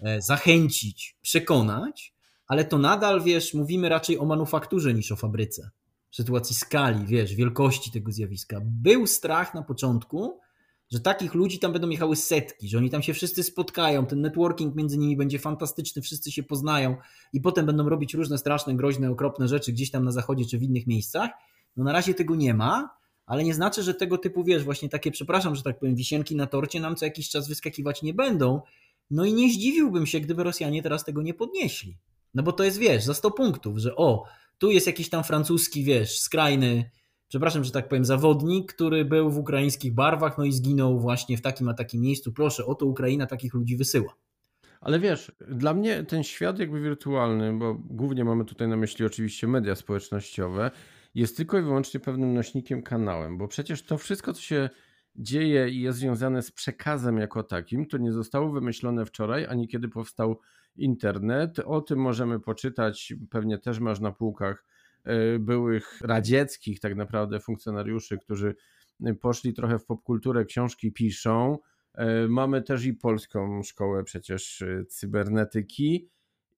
e, zachęcić, przekonać, ale to nadal, wiesz, mówimy raczej o manufakturze niż o fabryce. W sytuacji skali, wiesz, wielkości tego zjawiska. Był strach na początku, że takich ludzi tam będą jechały setki, że oni tam się wszyscy spotkają, ten networking między nimi będzie fantastyczny, wszyscy się poznają i potem będą robić różne straszne, groźne, okropne rzeczy gdzieś tam na zachodzie czy w innych miejscach. No na razie tego nie ma, ale nie znaczy, że tego typu, wiesz, właśnie takie, przepraszam, że tak powiem, wisienki na torcie nam co jakiś czas wyskakiwać nie będą. No i nie zdziwiłbym się, gdyby Rosjanie teraz tego nie podnieśli. No bo to jest, wiesz, za 100 punktów, że o, tu jest jakiś tam francuski, wiesz, skrajny, przepraszam, że tak powiem, zawodnik, który był w ukraińskich barwach, no i zginął właśnie w takim a takim miejscu. Proszę, oto Ukraina takich ludzi wysyła. Ale wiesz, dla mnie ten świat jakby wirtualny, bo głównie mamy tutaj na myśli oczywiście media społecznościowe, jest tylko i wyłącznie pewnym nośnikiem kanałem, bo przecież to wszystko, co się dzieje i jest związane z przekazem jako takim, to nie zostało wymyślone wczoraj, ani kiedy powstał internet. O tym możemy poczytać, pewnie też masz na półkach e, byłych radzieckich tak naprawdę funkcjonariuszy, którzy poszli trochę w popkulturę, książki piszą. E, mamy też i polską szkołę przecież e, cybernetyki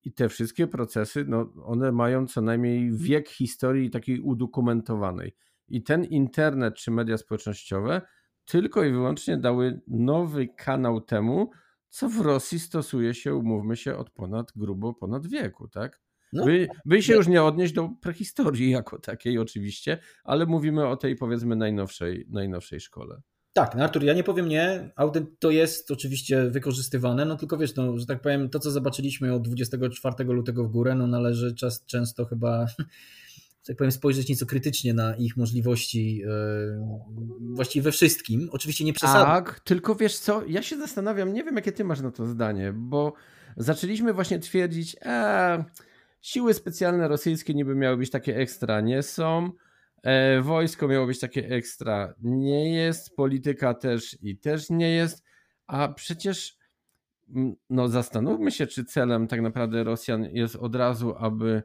i te wszystkie procesy, no, one mają co najmniej wiek historii takiej udokumentowanej. I ten internet czy media społecznościowe tylko i wyłącznie dały nowy kanał temu, co w Rosji stosuje się, umówmy się, od ponad grubo ponad wieku, tak? No, by, by się już nie odnieść do prehistorii jako takiej oczywiście, ale mówimy o tej powiedzmy najnowszej, najnowszej szkole. Tak, no Artur, ja nie powiem nie, audyt to jest oczywiście wykorzystywane, no tylko wiesz, no, że tak powiem, to co zobaczyliśmy od 24 lutego w górę, no należy czas, często chyba tak powiem, spojrzeć nieco krytycznie na ich możliwości yy, właściwie we wszystkim. Oczywiście nie przesadzam. Tak, tylko wiesz co, ja się zastanawiam, nie wiem jakie ty masz na to zdanie, bo zaczęliśmy właśnie twierdzić, e, siły specjalne rosyjskie niby miały być takie ekstra, nie są. E, wojsko miało być takie ekstra. Nie jest, polityka też i też nie jest, a przecież no zastanówmy się, czy celem tak naprawdę Rosjan jest od razu, aby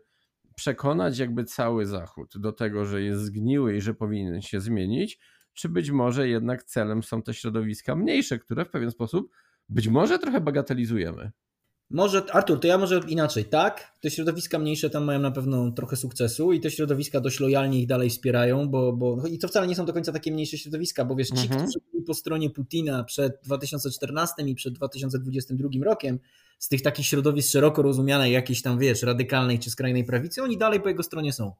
przekonać jakby cały Zachód do tego, że jest zgniły i że powinien się zmienić, czy być może jednak celem są te środowiska mniejsze, które w pewien sposób być może trochę bagatelizujemy. Może, Artur, to ja może inaczej, tak? Te środowiska mniejsze tam mają na pewno trochę sukcesu i te środowiska dość lojalnie ich dalej wspierają, bo, bo i to wcale nie są do końca takie mniejsze środowiska, bo wiesz, ci, mhm. którzy po stronie Putina przed 2014 i przed 2022 rokiem, z tych takich środowisk szeroko rozumianej, jakiejś tam, wiesz, radykalnej czy skrajnej prawicy, oni dalej po jego stronie są.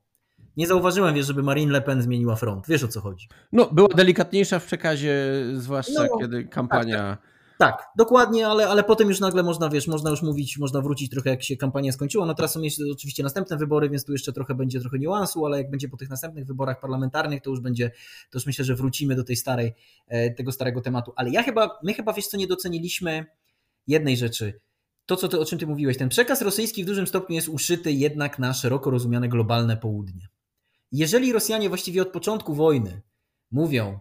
Nie zauważyłem, wiesz, żeby Marine Le Pen zmieniła front. Wiesz o co chodzi. No, była delikatniejsza w przekazie, zwłaszcza no, kiedy kampania. Tak, tak. Tak, dokładnie, ale, ale potem już nagle można, wiesz, można już mówić, można wrócić trochę jak się kampania skończyła. No teraz są oczywiście następne wybory, więc tu jeszcze trochę będzie trochę niuansu, ale jak będzie po tych następnych wyborach parlamentarnych, to już będzie, to już myślę, że wrócimy do tej starej, e, tego starego tematu. Ale ja chyba, my chyba, wiesz co, nie doceniliśmy jednej rzeczy. To, co ty, o czym ty mówiłeś, ten przekaz rosyjski w dużym stopniu jest uszyty jednak na szeroko rozumiane globalne południe. Jeżeli Rosjanie właściwie od początku wojny mówią,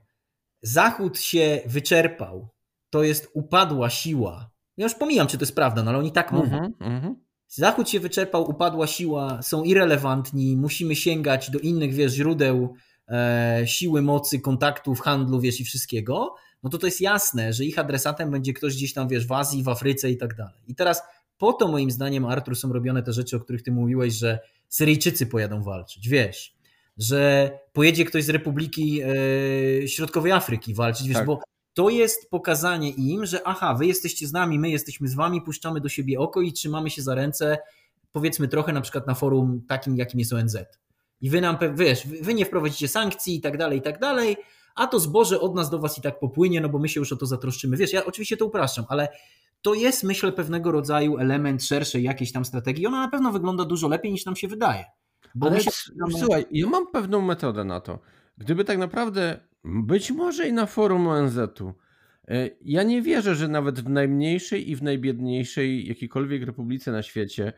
Zachód się wyczerpał, to jest upadła siła. Ja już pomijam, czy to jest prawda, no ale oni tak mówią. Mm -hmm. Zachód się wyczerpał, upadła siła, są irrelevantni, musimy sięgać do innych, wiesz, źródeł e, siły, mocy, kontaktów, handlu, wiesz, i wszystkiego, no to to jest jasne, że ich adresatem będzie ktoś gdzieś tam, wiesz, w Azji, w Afryce i tak dalej. I teraz po to moim zdaniem, Artur, są robione te rzeczy, o których ty mówiłeś, że Syryjczycy pojadą walczyć, wiesz, że pojedzie ktoś z Republiki e, Środkowej Afryki walczyć, wiesz, tak. bo to jest pokazanie im, że aha, wy jesteście z nami, my jesteśmy z wami, puszczamy do siebie oko i trzymamy się za ręce, powiedzmy trochę na przykład na forum takim, jakim jest ONZ. I wy nam, wiesz, wy nie wprowadzicie sankcji i tak dalej, i tak dalej, a to zboże od nas do was i tak popłynie, no bo my się już o to zatroszczymy. Wiesz, ja oczywiście to upraszczam, ale to jest, myślę, pewnego rodzaju element szerszej jakiejś tam strategii. Ona na pewno wygląda dużo lepiej niż nam się wydaje. Bo ale się... słuchaj, ja mam pewną metodę na to. Gdyby tak naprawdę być może i na forum ONZ-u. E, ja nie wierzę, że nawet w najmniejszej i w najbiedniejszej jakiejkolwiek republice na świecie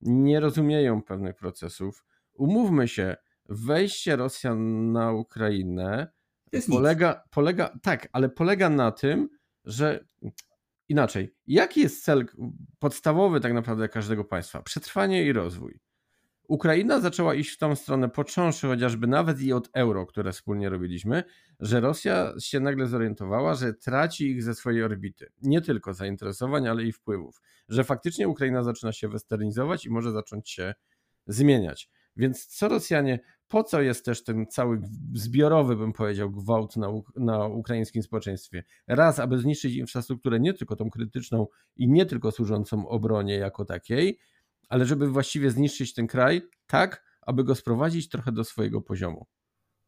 nie rozumieją pewnych procesów. Umówmy się, wejście Rosjan na Ukrainę polega, polega, tak, ale polega na tym, że inaczej, jaki jest cel podstawowy tak naprawdę każdego państwa? Przetrwanie i rozwój. Ukraina zaczęła iść w tą stronę, począwszy chociażby nawet i od euro, które wspólnie robiliśmy, że Rosja się nagle zorientowała, że traci ich ze swojej orbity. Nie tylko zainteresowań, ale i wpływów. Że faktycznie Ukraina zaczyna się westernizować i może zacząć się zmieniać. Więc co Rosjanie, po co jest też ten cały zbiorowy, bym powiedział, gwałt na, na ukraińskim społeczeństwie? Raz, aby zniszczyć infrastrukturę nie tylko tą krytyczną i nie tylko służącą obronie jako takiej, ale żeby właściwie zniszczyć ten kraj tak, aby go sprowadzić trochę do swojego poziomu.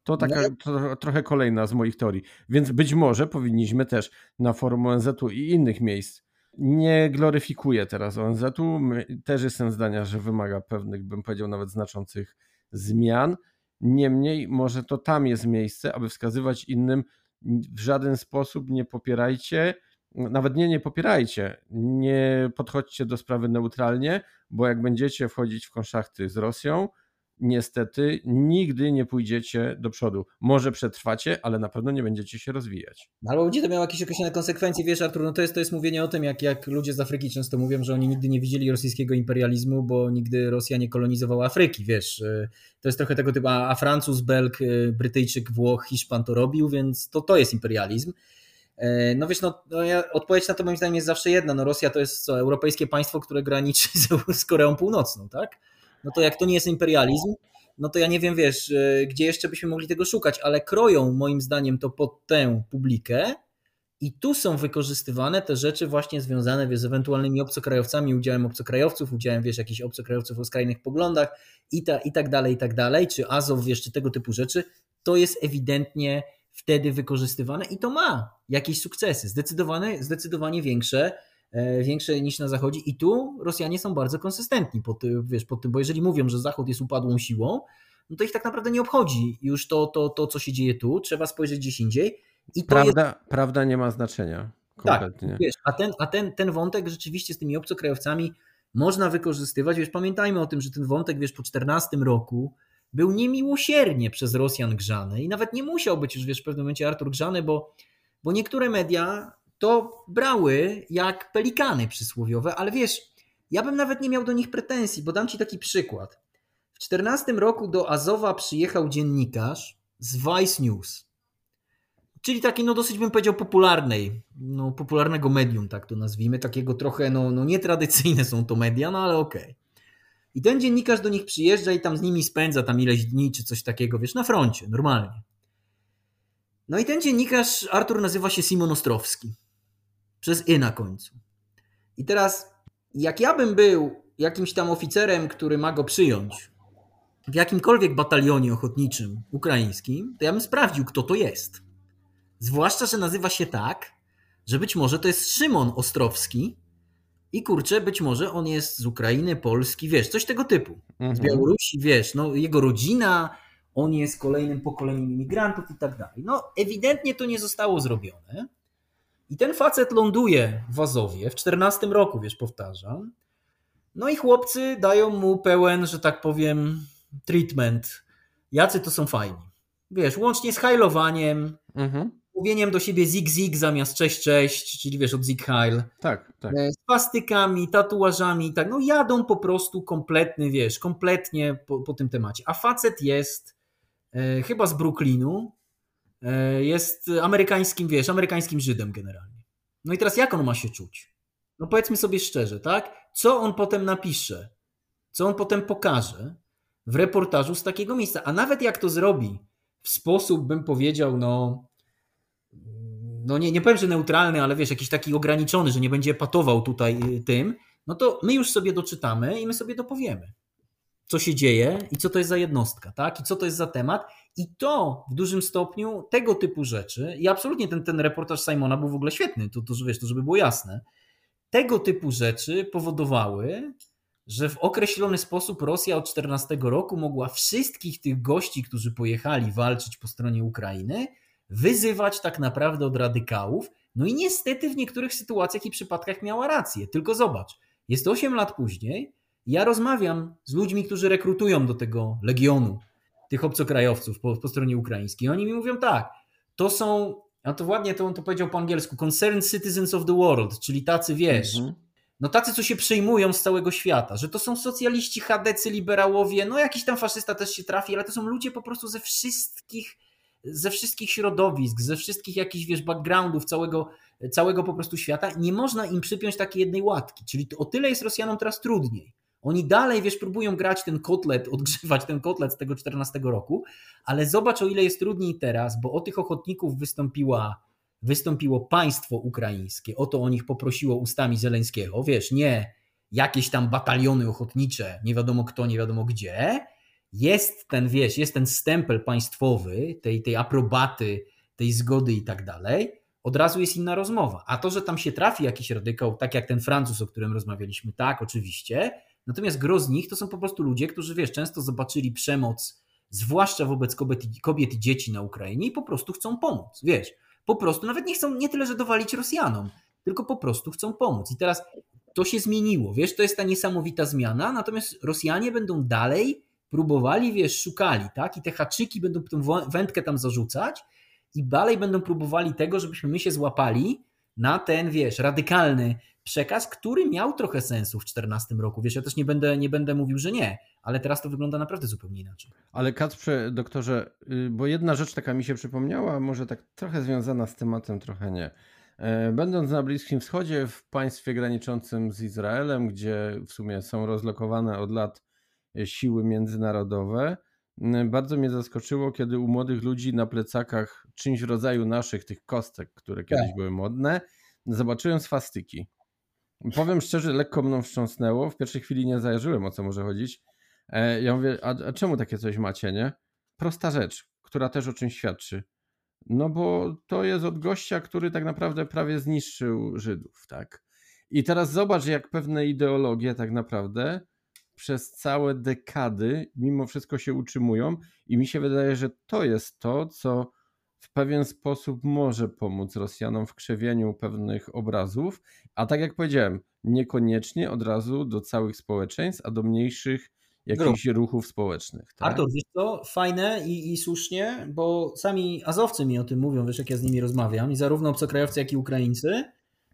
To taka no. to, trochę kolejna z moich teorii. Więc być może powinniśmy też na forum ONZ-u i innych miejsc. Nie gloryfikuję teraz ONZ-u. Też jestem zdania, że wymaga pewnych, bym powiedział, nawet znaczących zmian. Niemniej, może to tam jest miejsce, aby wskazywać innym, w żaden sposób nie popierajcie nawet nie, nie popierajcie, nie podchodźcie do sprawy neutralnie, bo jak będziecie wchodzić w konszachty z Rosją, niestety nigdy nie pójdziecie do przodu. Może przetrwacie, ale na pewno nie będziecie się rozwijać. No, albo będzie to miało jakieś określone konsekwencje, wiesz Artur, no to jest, to jest mówienie o tym, jak, jak ludzie z Afryki często mówią, że oni nigdy nie widzieli rosyjskiego imperializmu, bo nigdy Rosja nie kolonizowała Afryki, wiesz. Y, to jest trochę tego typu, a Francuz, Belg, y, Brytyjczyk, Włoch, Hiszpan to robił, więc to, to jest imperializm. E, no wiesz, no, no ja, odpowiedź na to moim zdaniem jest zawsze jedna. No Rosja to jest co, europejskie państwo, które graniczy z, z Koreą Północną, tak? No to jak to nie jest imperializm, no to ja nie wiem, wiesz, e, gdzie jeszcze byśmy mogli tego szukać, ale kroją moim zdaniem to pod tę publikę i tu są wykorzystywane te rzeczy właśnie związane wiesz, z ewentualnymi obcokrajowcami, udziałem obcokrajowców, udziałem wiesz, jakichś obcokrajowców o skrajnych poglądach i, ta, i tak dalej, i tak dalej, czy Azow, wiesz, czy tego typu rzeczy. To jest ewidentnie wtedy wykorzystywane i to ma jakieś sukcesy, zdecydowane, zdecydowanie większe, e, większe niż na Zachodzie i tu Rosjanie są bardzo konsystentni pod, wiesz, pod tym, bo jeżeli mówią, że Zachód jest upadłą siłą, no to ich tak naprawdę nie obchodzi już to, to, to co się dzieje tu, trzeba spojrzeć gdzieś indziej. I prawda, jest... prawda nie ma znaczenia. Tak, kompletnie. Tak, wiesz, a, ten, a ten, ten wątek rzeczywiście z tymi obcokrajowcami można wykorzystywać. Wiesz, pamiętajmy o tym, że ten wątek, wiesz, po 14 roku był niemiłosiernie przez Rosjan grzany i nawet nie musiał być już wiesz, w pewnym momencie Artur grzany, bo, bo niektóre media to brały jak pelikany przysłowiowe, ale wiesz, ja bym nawet nie miał do nich pretensji, bo dam ci taki przykład. W 14 roku do Azowa przyjechał dziennikarz z Vice News, czyli taki, no dosyć bym powiedział, popularnej, no popularnego medium, tak to nazwijmy, takiego trochę, no, no nietradycyjne są to media, no ale okej. Okay. I ten dziennikarz do nich przyjeżdża i tam z nimi spędza tam ileś dni czy coś takiego, wiesz, na froncie, normalnie. No i ten dziennikarz, Artur, nazywa się Simon Ostrowski. Przez y na końcu. I teraz, jak ja bym był jakimś tam oficerem, który ma go przyjąć w jakimkolwiek batalionie ochotniczym ukraińskim, to ja bym sprawdził, kto to jest. Zwłaszcza, że nazywa się tak, że być może to jest Szymon Ostrowski, i kurczę, być może on jest z Ukrainy, Polski, wiesz, coś tego typu. Z mhm. Białorusi, wiesz, no jego rodzina, on jest kolejnym pokoleniem imigrantów i tak dalej. No ewidentnie to nie zostało zrobione. I ten facet ląduje w Azowie w 14 roku, wiesz, powtarzam. No i chłopcy dają mu pełen, że tak powiem, treatment. Jacy to są fajni. Wiesz, łącznie z hajlowaniem, mhm mówieniem do siebie zig-zig zamiast cześć-cześć, czyli wiesz, od zig-heil. Tak, tak. E, z pastykami, tatuażami tak, no jadą po prostu kompletny, wiesz, kompletnie po, po tym temacie. A facet jest e, chyba z Brooklynu, e, jest amerykańskim, wiesz, amerykańskim Żydem generalnie. No i teraz jak on ma się czuć? No powiedzmy sobie szczerze, tak? Co on potem napisze? Co on potem pokaże w reportażu z takiego miejsca? A nawet jak to zrobi w sposób, bym powiedział, no no nie, nie powiem, że neutralny, ale wiesz, jakiś taki ograniczony, że nie będzie patował tutaj y, tym, no to my już sobie doczytamy i my sobie dopowiemy, co się dzieje i co to jest za jednostka, tak? I co to jest za temat. I to w dużym stopniu tego typu rzeczy, i absolutnie ten, ten reportaż Simona był w ogóle świetny, to, to, wiesz, to żeby było jasne, tego typu rzeczy powodowały, że w określony sposób Rosja od 14 roku mogła wszystkich tych gości, którzy pojechali walczyć po stronie Ukrainy, wyzywać tak naprawdę od radykałów. No i niestety w niektórych sytuacjach i przypadkach miała rację. Tylko zobacz, jest 8 lat później, ja rozmawiam z ludźmi, którzy rekrutują do tego legionu tych obcokrajowców po, po stronie ukraińskiej. Oni mi mówią tak, to są, a to ładnie to on to powiedział po angielsku, concerned citizens of the world, czyli tacy, wiesz, mhm. no tacy, co się przejmują z całego świata, że to są socjaliści, chadecy, liberałowie, no jakiś tam faszysta też się trafi, ale to są ludzie po prostu ze wszystkich ze wszystkich środowisk, ze wszystkich jakichś, wiesz, backgroundów całego, całego po prostu świata, nie można im przypiąć takiej jednej łatki. Czyli o tyle jest Rosjanom teraz trudniej. Oni dalej, wiesz, próbują grać ten kotlet, odgrzewać ten kotlet z tego 14 roku, ale zobacz, o ile jest trudniej teraz, bo o tych ochotników wystąpiła, wystąpiło państwo ukraińskie, o to o nich poprosiło ustami Zeleńskiego, wiesz, nie jakieś tam bataliony ochotnicze, nie wiadomo kto, nie wiadomo gdzie, jest ten, wiesz, jest ten stempel państwowy, tej, tej aprobaty, tej zgody i tak dalej, od razu jest inna rozmowa. A to, że tam się trafi jakiś radykał, tak jak ten Francuz, o którym rozmawialiśmy, tak, oczywiście. Natomiast gro z nich to są po prostu ludzie, którzy, wiesz, często zobaczyli przemoc, zwłaszcza wobec kobiet, kobiet i dzieci na Ukrainie i po prostu chcą pomóc, wiesz. Po prostu nawet nie chcą nie tyle, że dowalić Rosjanom, tylko po prostu chcą pomóc. I teraz to się zmieniło, wiesz, to jest ta niesamowita zmiana, natomiast Rosjanie będą dalej próbowali, wiesz, szukali, tak? I te haczyki będą tę wędkę tam zarzucać i dalej będą próbowali tego, żebyśmy my się złapali na ten, wiesz, radykalny przekaz, który miał trochę sensu w 2014 roku. Wiesz, ja też nie będę, nie będę mówił, że nie, ale teraz to wygląda naprawdę zupełnie inaczej. Ale Kacprze, doktorze, y, bo jedna rzecz taka mi się przypomniała, może tak trochę związana z tematem, trochę nie. E, będąc na Bliskim Wschodzie, w państwie graniczącym z Izraelem, gdzie w sumie są rozlokowane od lat siły międzynarodowe. Bardzo mnie zaskoczyło, kiedy u młodych ludzi na plecakach czymś w rodzaju naszych tych kostek, które kiedyś tak. były modne, zobaczyłem swastyki. Powiem szczerze, lekko mną wstrząsnęło. W pierwszej chwili nie zajarzyłem, o co może chodzić. E, ja mówię, a, a czemu takie coś macie, nie? Prosta rzecz, która też o czymś świadczy. No bo to jest od gościa, który tak naprawdę prawie zniszczył Żydów, tak? I teraz zobacz, jak pewne ideologie tak naprawdę przez całe dekady mimo wszystko się utrzymują i mi się wydaje, że to jest to, co w pewien sposób może pomóc Rosjanom w krzewieniu pewnych obrazów, a tak jak powiedziałem, niekoniecznie od razu do całych społeczeństw, a do mniejszych jakichś ruchów społecznych. Tak? Artur, wiesz co, fajne i, i, słusznie, bo sami Azowcy mi o tym mówią, wiesz, jak ja z nimi rozmawiam i zarówno obcokrajowcy, jak i Ukraińcy,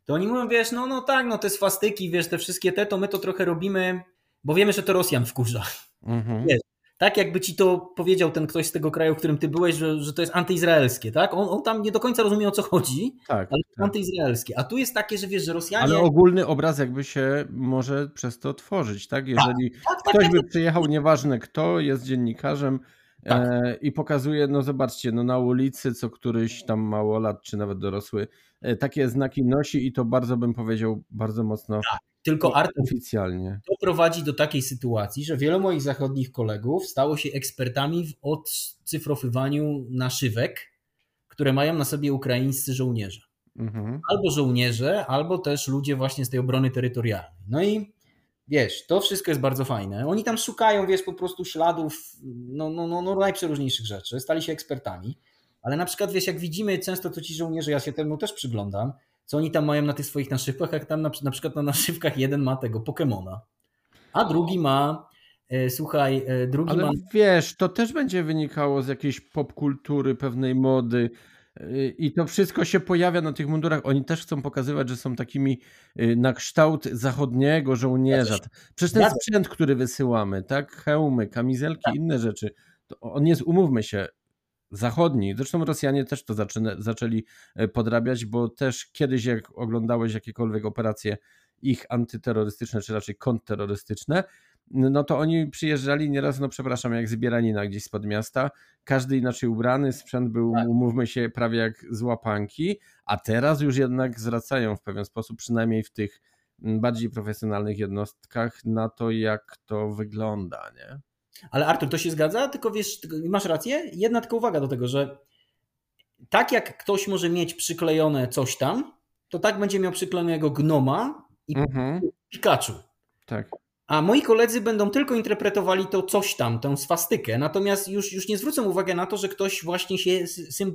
to oni mówią, wiesz, no, no tak, no te swastyki, wiesz, te wszystkie te, to my to trochę robimy, bo wiemy, że to Rosjan wkurza. Mhm. Wiesz, tak jakby ci to powiedział ten ktoś z tego kraju, w którym ty byłeś, że, że to jest antyizraelskie, tak? On, on tam nie do końca rozumie o co chodzi, tak, ale tak. antyizraelskie. A tu jest takie, że wiesz, że Rosjanie... Ale ogólny obraz jakby się może przez to tworzyć, tak? Jeżeli tak, tak, tak ktoś tak, by przyjechał, nieważne kto, jest dziennikarzem, E, I pokazuje, no zobaczcie, no na ulicy co któryś tam małolat, czy nawet dorosły, e, takie znaki nosi i to bardzo bym powiedział, bardzo mocno tak, tylko Artur, oficjalnie. To prowadzi do takiej sytuacji, że wielu moich zachodnich kolegów stało się ekspertami w odcyfrowywaniu naszywek, które mają na sobie ukraińscy żołnierze. Mhm. Albo żołnierze, albo też ludzie właśnie z tej obrony terytorialnej. No i Wiesz, to wszystko jest bardzo fajne. Oni tam szukają, wiesz, po prostu śladów no, no, no, no najprzeróżniejszych rzeczy. Stali się ekspertami. Ale na przykład, wiesz, jak widzimy często to ci żołnierze, ja się temu też przyglądam, co oni tam mają na tych swoich naszywkach, jak tam na, na przykład na naszywkach jeden ma tego Pokemona, a drugi ma e, Słuchaj, e, drugi Ale ma... wiesz, to też będzie wynikało z jakiejś popkultury, pewnej mody. I to wszystko się pojawia na tych mundurach. Oni też chcą pokazywać, że są takimi y, na kształt zachodniego żołnierza. Przecież ten sprzęt, który wysyłamy, tak? Hełmy, kamizelki, tak. inne rzeczy. on jest, umówmy się, zachodni. Zresztą Rosjanie też to zaczyna, zaczęli e, podrabiać, bo też kiedyś, jak oglądałeś jakiekolwiek operacje ich antyterrorystyczne, czy raczej kontrterrorystyczne, no to oni przyjeżdżali nieraz, no przepraszam, jak zbieranina gdzieś spod miasta, każdy inaczej ubrany, sprzęt był, tak. umówmy się, prawie jak z łapanki, a teraz już jednak zwracają w pewien sposób, przynajmniej w tych bardziej profesjonalnych jednostkach, na to, jak to wygląda, nie? Ale Artur, to się zgadza, tylko wiesz, masz rację, jedna tylko uwaga do tego, że tak jak ktoś może mieć przyklejone coś tam, to tak będzie miał przyklejonego gnoma i mhm. Pikachu. Tak a moi koledzy będą tylko interpretowali to coś tam, tę swastykę, natomiast już, już nie zwrócą uwagi na to, że ktoś właśnie się,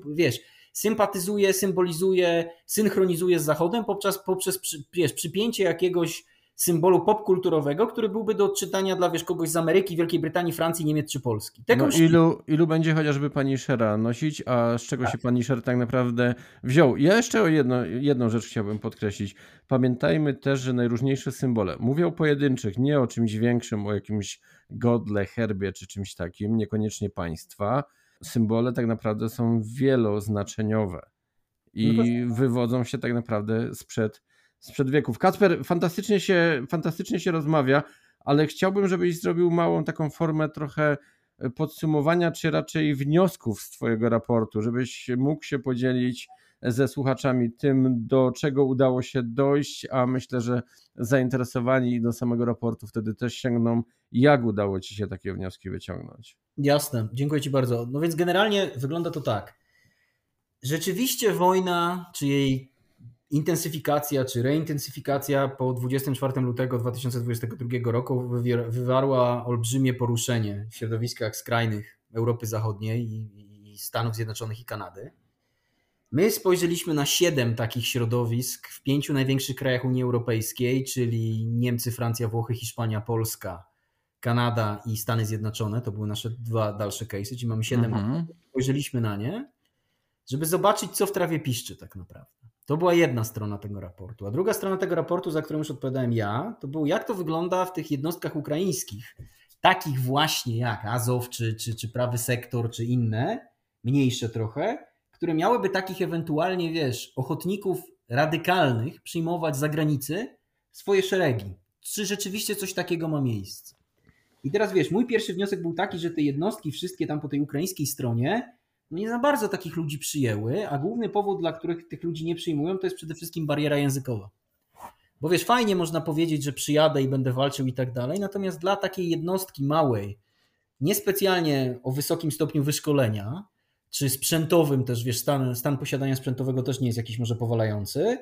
wiesz, sympatyzuje, symbolizuje, synchronizuje z Zachodem poprzez, poprzez wiesz, przypięcie jakiegoś symbolu popkulturowego, który byłby do odczytania dla wiesz, kogoś z Ameryki, Wielkiej Brytanii, Francji, Niemiec czy Polski. Tego no, ilu, ilu będzie chociażby pani Shera nosić, a z czego tak. się pani Sher tak naprawdę wziął? Ja jeszcze o jedno, jedną rzecz chciałbym podkreślić. Pamiętajmy też, że najróżniejsze symbole, mówię o pojedynczych, nie o czymś większym, o jakimś godle, herbie czy czymś takim, niekoniecznie państwa. Symbole tak naprawdę są wieloznaczeniowe i no to... wywodzą się tak naprawdę sprzed sprzed wieków. Kacper, fantastycznie się, fantastycznie się rozmawia, ale chciałbym, żebyś zrobił małą taką formę trochę e, podsumowania, czy raczej wniosków z Twojego raportu, żebyś mógł się podzielić ze słuchaczami tym, do czego udało się dojść, a myślę, że zainteresowani do samego raportu wtedy też sięgną, jak udało Ci się takie wnioski wyciągnąć. Jasne, dziękuję Ci bardzo. No więc generalnie wygląda to tak. Rzeczywiście wojna, czy jej intensyfikacja czy reintensyfikacja po 24 lutego 2022 roku wywarła olbrzymie poruszenie w środowiskach skrajnych Europy Zachodniej i Stanów Zjednoczonych i Kanady. My spojrzeliśmy na siedem takich środowisk w pięciu największych krajach Unii Europejskiej, czyli Niemcy, Francja, Włochy, Hiszpania, Polska, Kanada i Stany Zjednoczone. To były nasze dwa dalsze case'y, czyli mamy siedem. Mhm. Spojrzeliśmy na nie, żeby zobaczyć, co w trawie piszczy tak naprawdę. To była jedna strona tego raportu. A druga strona tego raportu, za którą już odpowiadałem ja, to był jak to wygląda w tych jednostkach ukraińskich, takich właśnie jak Azow, czy, czy, czy Prawy Sektor, czy inne, mniejsze trochę, które miałyby takich ewentualnie, wiesz, ochotników radykalnych przyjmować z zagranicy swoje szeregi. Czy rzeczywiście coś takiego ma miejsce? I teraz wiesz, mój pierwszy wniosek był taki, że te jednostki wszystkie tam po tej ukraińskiej stronie nie za bardzo takich ludzi przyjęły, a główny powód, dla których tych ludzi nie przyjmują, to jest przede wszystkim bariera językowa. Bo wiesz, fajnie można powiedzieć, że przyjadę i będę walczył i tak dalej, natomiast dla takiej jednostki małej, niespecjalnie o wysokim stopniu wyszkolenia, czy sprzętowym też, wiesz, stan, stan posiadania sprzętowego też nie jest jakiś może powalający,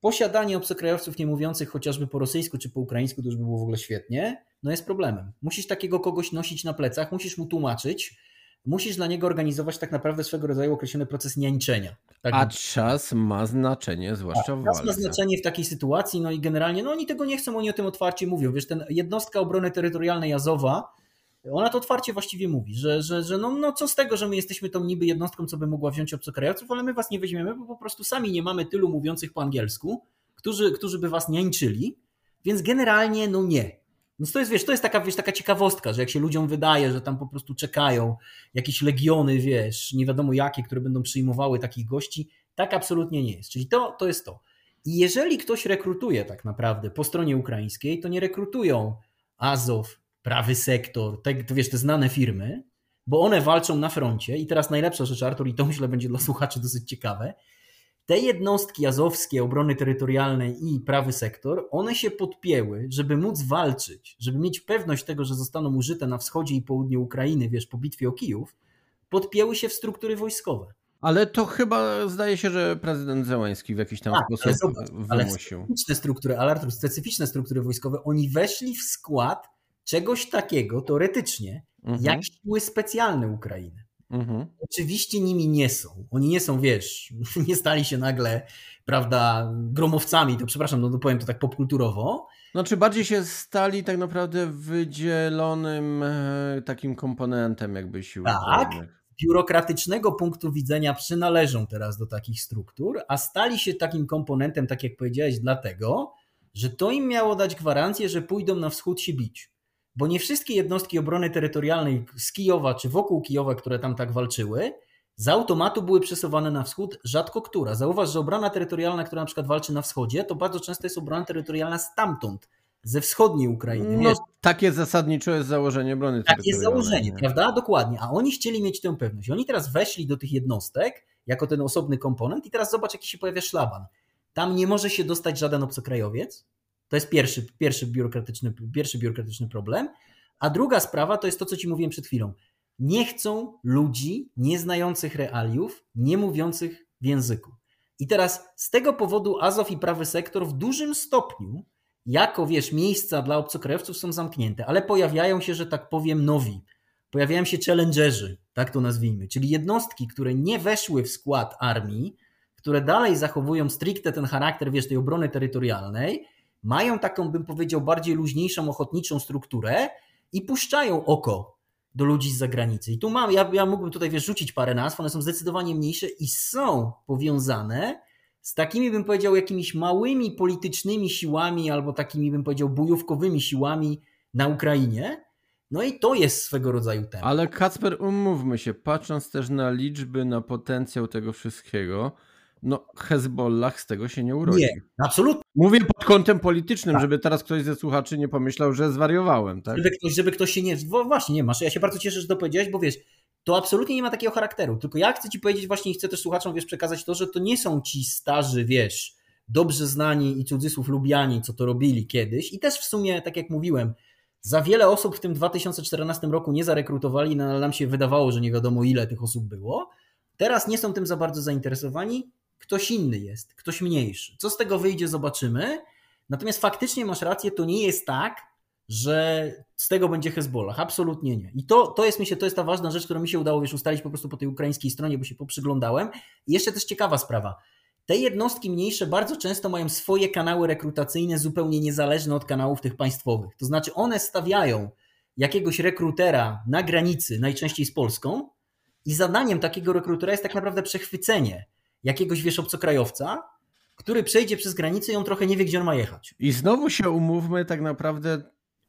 posiadanie obcokrajowców nie mówiących chociażby po rosyjsku czy po ukraińsku, to już by było w ogóle świetnie, no jest problemem. Musisz takiego kogoś nosić na plecach, musisz mu tłumaczyć, musisz dla niego organizować tak naprawdę swego rodzaju określony proces niańczenia. Tak A czas ma znaczenie, zwłaszcza tak, w czas walce. ma znaczenie w takiej sytuacji, no i generalnie, no oni tego nie chcą, oni o tym otwarcie mówią. Wiesz, ten jednostka obrony terytorialnej Azowa, ona to otwarcie właściwie mówi, że, że, że no, no co z tego, że my jesteśmy tą niby jednostką, co by mogła wziąć obcokrajowców, ale my was nie weźmiemy, bo po prostu sami nie mamy tylu mówiących po angielsku, którzy, którzy by was niańczyli, więc generalnie no nie. Więc to jest, wiesz, to jest taka, wiesz, taka ciekawostka, że jak się ludziom wydaje, że tam po prostu czekają jakieś legiony, wiesz, nie wiadomo jakie, które będą przyjmowały takich gości, tak absolutnie nie jest. Czyli to, to jest to. I jeżeli ktoś rekrutuje tak naprawdę po stronie ukraińskiej, to nie rekrutują Azow, prawy sektor, te, to wiesz, te znane firmy, bo one walczą na froncie i teraz najlepsza rzecz, Artur, i to myślę będzie dla słuchaczy dosyć ciekawe, te jednostki azowskie obrony terytorialnej i prawy sektor, one się podpięły, żeby móc walczyć, żeby mieć pewność tego, że zostaną użyte na wschodzie i południu Ukrainy, wiesz, po bitwie o Kijów, podpięły się w struktury wojskowe. Ale to chyba zdaje się, że prezydent Zełański w jakiś tam Tak, ale sposób zobacz, ale wymusił. specyficzne struktury, ale Artur, specyficzne struktury wojskowe, oni weszli w skład czegoś takiego teoretycznie, Mhm, jak siły specjalne Ukrainy. Mhm. Oczywiście nimi nie są. Oni nie są, wiesz, nie stali się nagle, prawda, gromowcami, to przepraszam, no to powiem to tak popkulturowo, Znaczy bardziej się stali tak naprawdę wydzielonym e, takim komponentem jakby sił Tak. zbrojnych. biurokratycznego punktu widzenia przynależą teraz do takich struktur, a stali się takim komponentem, tak jak powiedziałeś, dlatego, że to im miało dać gwarancję, że pójdą na wschód się bić. Bo nie wszystkie jednostki obrony terytorialnej z Kijowa czy wokół Kijowa, które tam tak walczyły, z automatu były przesuwane na wschód, rzadko która. Zauważ, że obrona terytorialna, która na przykład walczy na wschodzie, to bardzo często jest obrona terytorialna stamtąd, ze wschodniej Ukrainy. No, takie zasadniczo jest założenie brony Tak jest terytorialnej, założenie, nie? prawda? Dokładnie. A oni chcieli mieć tę pewność. Oni teraz weszli do tych jednostek jako ten osobny komponent i teraz zobacz, jaki się pojawia szlaban. Tam nie może się dostać żaden obcokrajowiec. To jest pierwszy, pierwszy, biurokratyczny, pierwszy biurokratyczny problem. A druga sprawa to jest to, co ci mówiłem przed chwilą. Nie chcą ludzi nieznających realiów, nie mówiących w języku. I teraz z tego powodu Azow i prawy sektor w dużym stopniu, jako wiesz, miejsca dla obcokrajowców są zamknięte, ale pojawiają się, że tak powiem, nowi. Pojawiają się challengerzy, tak to nazwijmy, czyli jednostki, które nie weszły w skład armii, które dalej zachowują stricte ten charakter, wiesz, tej obrony terytorialnej, mają taką, bym powiedział, bardziej luźniejszą, ochotniczą strukturę i puszczają oko do ludzi z zagranicy. I tu mam, ja, ja mógłbym tutaj wiesz, rzucić parę nazw, one są zdecydowanie mniejsze i są powiązane z takimi, bym powiedział, jakimiś małymi politycznymi siłami albo takimi, bym powiedział, bojówkowymi siłami na Ukrainie. No i to jest swego rodzaju temat. Ale Kacper, umówmy się, patrząc też na liczby, na potencjał tego wszystkiego, no Hezbollah z tego się nie urodzi. Nie, absolutnie. Mówię pod kątem politycznym, Tak. żeby teraz ktoś ze słuchaczy nie pomyślał, że zwariowałem, tak? Żeby ktoś, żeby ktoś się nie. Bo właśnie nie masz. Ja się bardzo cieszę, że to powiedziałeś, bo wiesz, to absolutnie nie ma takiego charakteru. Tylko ja chcę ci powiedzieć właśnie i chcę też słuchaczom wiesz, przekazać to, że to nie są ci starzy, wiesz, dobrze znani i cudzysłów lubiani, co to robili kiedyś. I też w sumie, tak jak mówiłem, za wiele osób w tym 2014 roku nie zarekrutowali, no ale nam się wydawało, że nie wiadomo ile tych osób było. Teraz nie są tym za bardzo zainteresowani. Ktoś inny jest, ktoś mniejszy. Co z tego wyjdzie, zobaczymy. Natomiast faktycznie masz rację, to nie jest tak, że z tego będzie Hezbollah. Absolutnie nie. I to, to jest, myślę, to jest ta ważna rzecz, którą mi się udało wiesz, ustalić po prostu po tej ukraińskiej stronie, bo się poprzyglądałem. I jeszcze też ciekawa sprawa. Te jednostki mniejsze bardzo często mają swoje kanały rekrutacyjne zupełnie niezależne od kanałów tych państwowych. To znaczy one stawiają jakiegoś rekrutera na granicy, najczęściej z Polską, i zadaniem takiego rekrutera jest tak naprawdę przechwycenie jakiegoś wiesz obcokrajowca, który przejdzie przez granicę i on trochę nie wie, gdzie on ma jechać. I znowu się umówmy, tak naprawdę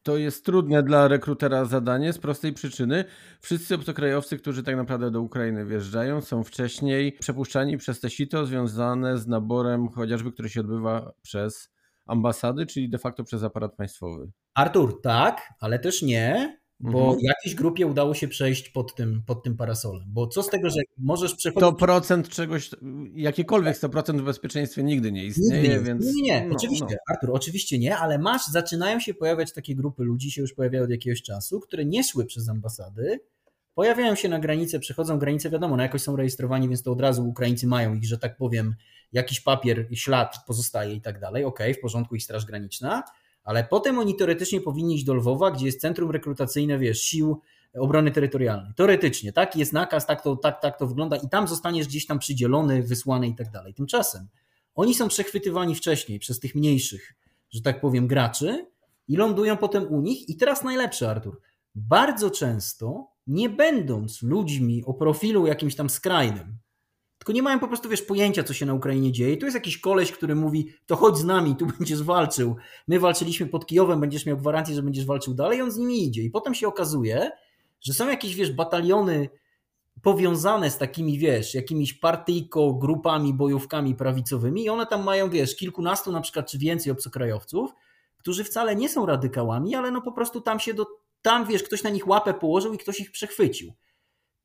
to jest trudne dla rekrutera zadanie z prostej przyczyny. Wszyscy obcokrajowcy, którzy tak naprawdę do Ukrainy wjeżdżają, są wcześniej przepuszczani przez te sito związane z naborem chociażby, który się odbywa przez ambasady, czyli de facto przez aparat państwowy. Artur, tak, ale też nie, bo Mhm. jakiejś grupie udało się przejść pod tym, pod tym parasolem. Bo co z tego, że możesz przechodzić... To procent czegoś, jakiekolwiek 100% w bezpieczeństwie nigdy nie istnieje, Nigdy nie, więc... nie, nie, no, oczywiście, no. Artur, oczywiście nie, ale masz, zaczynają się pojawiać takie grupy ludzi, się już pojawiają od jakiegoś czasu, które nie szły przez ambasady, pojawiają się na granicę, przechodzą granicę, wiadomo, no jakoś są rejestrowani, więc to od razu Ukraińcy mają ich, że tak powiem, jakiś papier, ślad pozostaje i tak dalej, okej, w porządku, ich Straż Graniczna, ale potem oni teoretycznie powinni iść do Lwowa, gdzie jest centrum rekrutacyjne, wiesz, sił obrony terytorialnej. Teoretycznie, tak? Jest nakaz, tak to, tak, tak to wygląda i tam zostaniesz gdzieś tam przydzielony, wysłany i tak dalej. Tymczasem oni są przechwytywani wcześniej przez tych mniejszych, że tak powiem, graczy i lądują potem u nich. I teraz najlepszy, Artur. Bardzo często, nie będąc ludźmi o profilu jakimś tam skrajnym, tylko nie mają po prostu, wiesz, pojęcia, co się na Ukrainie dzieje. Tu jest jakiś koleś, który mówi, to chodź z nami, tu będziesz walczył. My walczyliśmy pod Kijowem, będziesz miał gwarancję, że będziesz walczył dalej, on z nimi idzie. I potem się okazuje, że są jakieś, wiesz, bataliony powiązane z takimi, wiesz, jakimiś partyjko, grupami, bojówkami prawicowymi i one tam mają, wiesz, kilkunastu na przykład, czy więcej obcokrajowców, którzy wcale nie są radykałami, ale no po prostu tam się do, tam, wiesz, ktoś na nich łapę położył i ktoś ich przechwycił.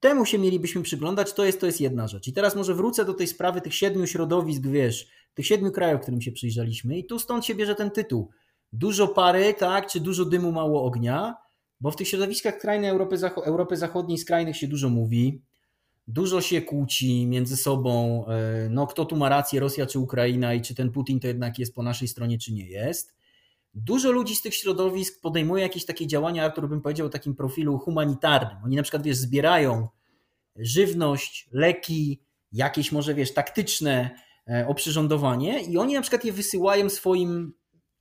Temu się mielibyśmy przyglądać, to jest, to jest jedna rzecz. I teraz może wrócę do tej sprawy tych siedmiu środowisk, wiesz, tych siedmiu krajów, którym się przyjrzeliśmy i tu stąd się bierze ten tytuł. Dużo pary, tak, czy dużo dymu, mało ognia, bo w tych środowiskach skrajnej Europy, Europy Zachodniej skrajnych się dużo mówi, dużo się kłóci między sobą, e, no kto tu ma rację, Rosja czy Ukraina i czy ten Putin to jednak jest po naszej stronie, czy nie jest. Dużo ludzi z tych środowisk podejmuje jakieś takie działania, Artur bym powiedział o takim profilu humanitarnym. Oni na przykład, wiesz, zbierają żywność, leki, jakieś może, wiesz, taktyczne e, oprzyrządowanie i oni na przykład je wysyłają swoim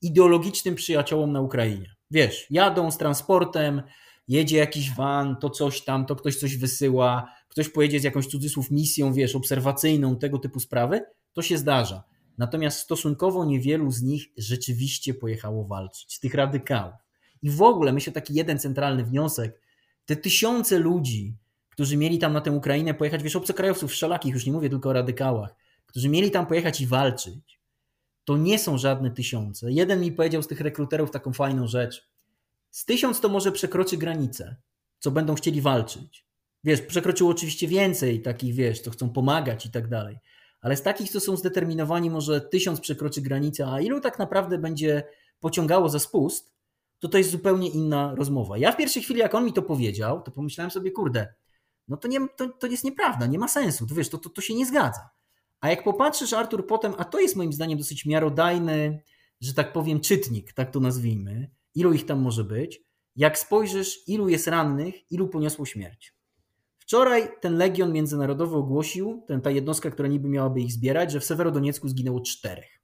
ideologicznym przyjaciołom na Ukrainie. Wiesz, jadą z transportem, jedzie jakiś van, to coś tam, to ktoś coś wysyła, ktoś pojedzie z jakąś cudzysłów misją, wiesz, obserwacyjną, tego typu sprawy, to się zdarza. Natomiast stosunkowo niewielu z nich rzeczywiście pojechało walczyć, tych radykałów. I w ogóle myślę taki jeden centralny wniosek, te tysiące ludzi, którzy mieli tam na tę Ukrainę pojechać, wiesz, obcokrajowców wszelakich, już nie mówię tylko o radykałach, którzy mieli tam pojechać i walczyć, to nie są żadne tysiące. Jeden mi powiedział z tych rekruterów taką fajną rzecz. Z tysiąc to może przekroczy granicę, co będą chcieli walczyć. Wiesz, przekroczyło oczywiście więcej takich, wiesz, co chcą pomagać i tak dalej ale z takich, co są zdeterminowani, może tysiąc przekroczy granicę, a ilu tak naprawdę będzie pociągało za spust, to to jest zupełnie inna rozmowa. Ja w pierwszej chwili, jak on mi to powiedział, to pomyślałem sobie, kurde, no to, nie, to, to jest nieprawda, nie ma sensu, to wiesz, to, to, to się nie zgadza. A jak popatrzysz, Artur, potem, a to jest moim zdaniem dosyć miarodajny, że tak powiem, czytnik, tak to nazwijmy, ilu ich tam może być, jak spojrzysz, ilu jest rannych, ilu poniosło śmierć. Wczoraj ten legion międzynarodowy ogłosił, ten, ta jednostka, która niby miałaby ich zbierać, że w Sewerodoniecku zginęło czterech.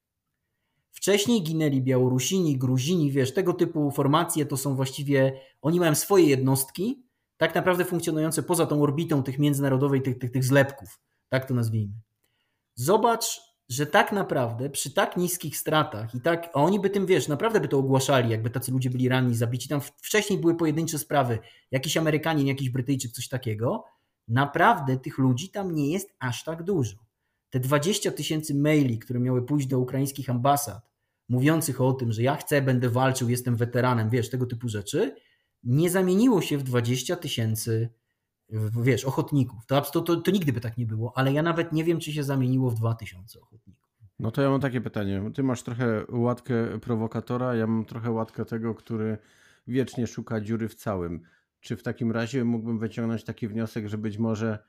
Wcześniej ginęli Białorusini, Gruzini, wiesz, tego typu formacje to są właściwie, oni mają swoje jednostki, tak naprawdę funkcjonujące poza tą orbitą tych międzynarodowej, tych, tych, tych zlepków, tak to nazwijmy. Zobacz, że tak naprawdę przy tak niskich stratach i tak, a oni by tym, wiesz, naprawdę by to ogłaszali, jakby tacy ludzie byli ranni, zabici. Tam wcześniej były pojedyncze sprawy, jakiś Amerykanin, jakiś Brytyjczyk, coś takiego. Naprawdę tych ludzi tam nie jest aż tak dużo. Te 20 tysięcy maili, które miały pójść do ukraińskich ambasad, mówiących o tym, że ja chcę, będę walczył, jestem weteranem, wiesz, tego typu rzeczy, nie zamieniło się w 20 tysięcy, wiesz, ochotników. To, to, to, to nigdy by tak nie było, ale ja nawet nie wiem, czy się zamieniło w 2000 ochotników. No to ja mam takie pytanie. Ty masz trochę łatkę prowokatora, ja mam trochę łatkę tego, który wiecznie szuka dziury w całym. Czy w takim razie mógłbym wyciągnąć taki wniosek, że być może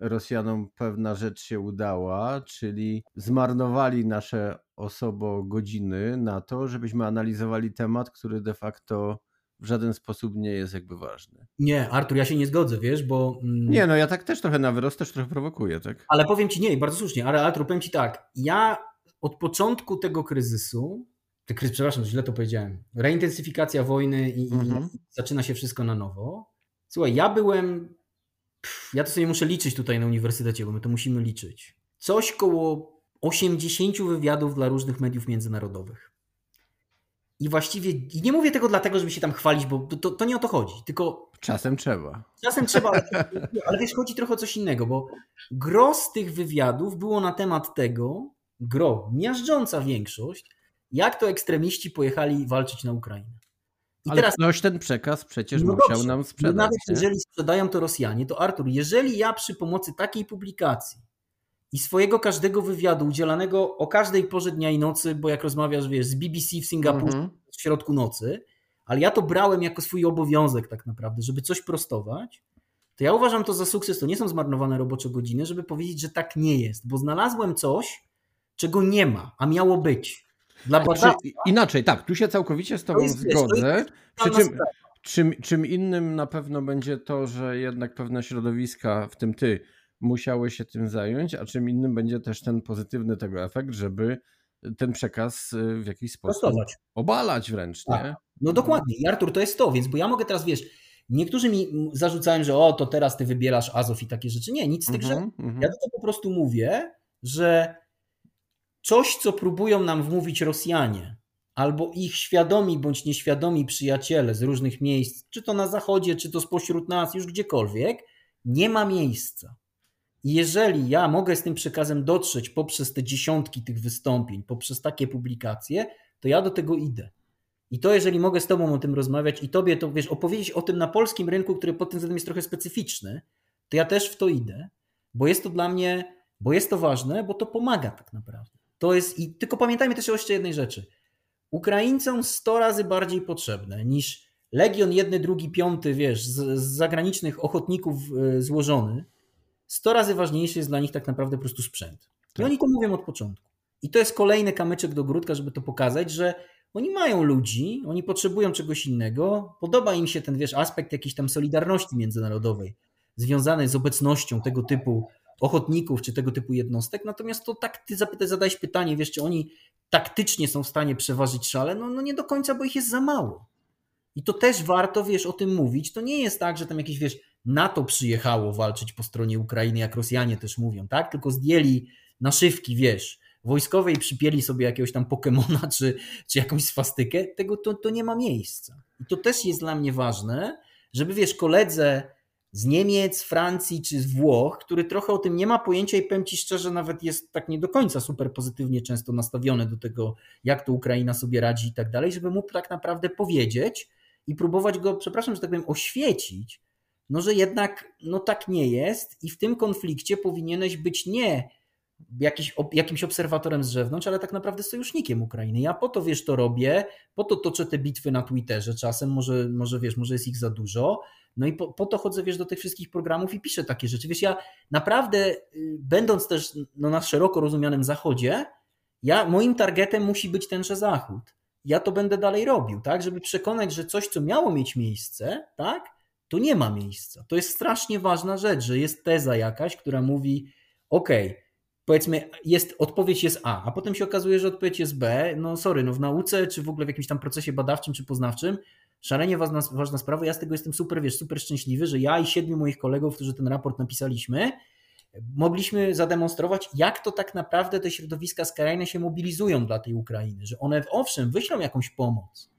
Rosjanom pewna rzecz się udała, czyli zmarnowali nasze osobo godziny na to, żebyśmy analizowali temat, który de facto w żaden sposób nie jest jakby ważny. Nie, Artur, ja się nie zgodzę, wiesz, bo... Mm, nie, no ja tak też trochę na wyrost, też trochę prowokuję, tak? Ale powiem Ci, nie, bardzo słusznie, ale Artur, powiem Ci tak, ja od początku tego kryzysu, przepraszam, źle to powiedziałem, reintensyfikacja wojny i, mhm. i zaczyna się wszystko na nowo, Słuchaj, ja byłem. ja to sobie muszę liczyć tutaj na uniwersytecie, bo my to musimy liczyć. Coś koło 80 wywiadów dla różnych mediów międzynarodowych. I właściwie, i nie mówię tego dlatego, żeby się tam chwalić, bo to, to nie o to chodzi, tylko... Czasem trzeba. Czasem trzeba, ale, ale wiesz, chodzi trochę o coś innego, bo gro z tych wywiadów było na temat tego, gro, miażdżąca większość, jak to ekstremiści pojechali walczyć na Ukrainę. I Ale teraz, ktoś ten przekaz przecież no musiał dobrze, nam sprzedać. Nawet nie? jeżeli sprzedają to Rosjanie, to Artur, jeżeli ja przy pomocy takiej publikacji i swojego każdego wywiadu udzielanego o każdej porze dnia i nocy, bo jak rozmawiasz, wiesz, z BBC w Singapurze mm -hmm. w środku nocy, ale ja to brałem jako swój obowiązek tak naprawdę, żeby coś prostować, to ja uważam to za sukces. To nie są zmarnowane robocze godziny, żeby powiedzieć, że tak nie jest, bo znalazłem coś, czego nie ma, a miało być. Dla znaczy, Inaczej, tak, tu się całkowicie z Tobą jest, zgodzę. Przy czym, czym, czym innym na pewno będzie to, że jednak pewne środowiska, w tym ty, musiały się tym zająć, a czym innym będzie też ten pozytywny tego efekt, żeby ten przekaz y, w jakiś sposób Prostować. obalać wręcz, tak. No dokładnie. I Artur, to jest to, więc bo ja mogę teraz, wiesz, niektórzy mi zarzucają, że o, to teraz ty wybierasz Azov i takie rzeczy. Nie, nic z tych mm -hmm, rzeczy. Mm -hmm. Ja to po prostu mówię, że coś, co próbują nam wmówić Rosjanie, albo ich świadomi bądź nieświadomi przyjaciele z różnych miejsc, czy to na zachodzie, czy to spośród nas, już gdziekolwiek, nie ma miejsca. Jeżeli ja mogę z tym przekazem dotrzeć poprzez te dziesiątki tych wystąpień, poprzez takie publikacje, to ja do tego idę. I to, jeżeli mogę z Tobą o tym rozmawiać i Tobie to, wiesz, opowiedzieć o tym na polskim rynku, który pod tym względem jest trochę specyficzny, to ja też w to idę, bo jest to dla mnie, bo jest to ważne, bo to pomaga tak naprawdę. To jest, i tylko pamiętajmy też o jeszcze jednej rzeczy. Ukraińcom 100 razy bardziej potrzebne niż Legion jedny, drugi, piąty, wiesz, z, z zagranicznych ochotników e, złożony, 100 razy ważniejszy jest dla nich tak naprawdę po prostu sprzęt. I tak. oni to mówią od początku. I to jest kolejny kamyczek do grudka, żeby to pokazać, że oni mają ludzi, oni potrzebują czegoś innego. Podoba im się ten, wiesz, aspekt jakiejś tam solidarności międzynarodowej związany z obecnością tego typu ochotników czy tego typu jednostek. Natomiast to tak ty zadałeś pytanie, wiesz, czy oni taktycznie są w stanie przeważyć szale? No, no nie do końca, bo ich jest za mało. I to też warto, wiesz, o tym mówić. To nie jest tak, że tam jakieś, wiesz, NATO przyjechało walczyć po stronie Ukrainy, jak Rosjanie też mówią, tak? Tylko zdjęli naszywki, wiesz, wojskowe i przypieli sobie jakiegoś tam Pokemona czy, czy jakąś swastykę. Tego to, to nie ma miejsca. I to też jest dla mnie ważne, żeby, wiesz, koledze z Niemiec, Francji czy z Włoch, który trochę o tym nie ma pojęcia i powiem Ci szczerze, nawet jest tak nie do końca super pozytywnie często nastawiony do tego, jak to Ukraina sobie radzi i tak dalej, żeby mógł tak naprawdę powiedzieć i próbować go, przepraszam, że tak powiem, oświecić, no że jednak no tak nie jest i w tym konflikcie powinieneś być nie jakiś, jakimś obserwatorem z zewnątrz, ale tak naprawdę sojusznikiem Ukrainy. Ja po to, wiesz, to robię, po to toczę te bitwy na Twitterze czasem, może, może wiesz, może jest ich za dużo, no i po, po, to chodzę, wiesz, do tych wszystkich programów i piszę takie rzeczy. Wiesz, ja naprawdę, y, będąc też no, na szeroko rozumianym zachodzie, ja, moim targetem musi być tenże zachód. Ja to będę dalej robił, tak, żeby przekonać, że coś, co miało mieć miejsce, tak, to nie ma miejsca. To jest strasznie ważna rzecz, że jest teza jakaś, która mówi, ok, powiedzmy, jest, odpowiedź jest A, a potem się okazuje, że odpowiedź jest B. No sorry, no w nauce, czy w ogóle w jakimś tam procesie badawczym, czy poznawczym, szalenie ważna, ważna sprawa. Ja z tego jestem super, wiesz, super szczęśliwy, że ja i siedmiu moich kolegów, którzy ten raport napisaliśmy, mogliśmy zademonstrować, jak to tak naprawdę te środowiska skrajne się mobilizują dla tej Ukrainy, że one owszem wyślą jakąś pomoc,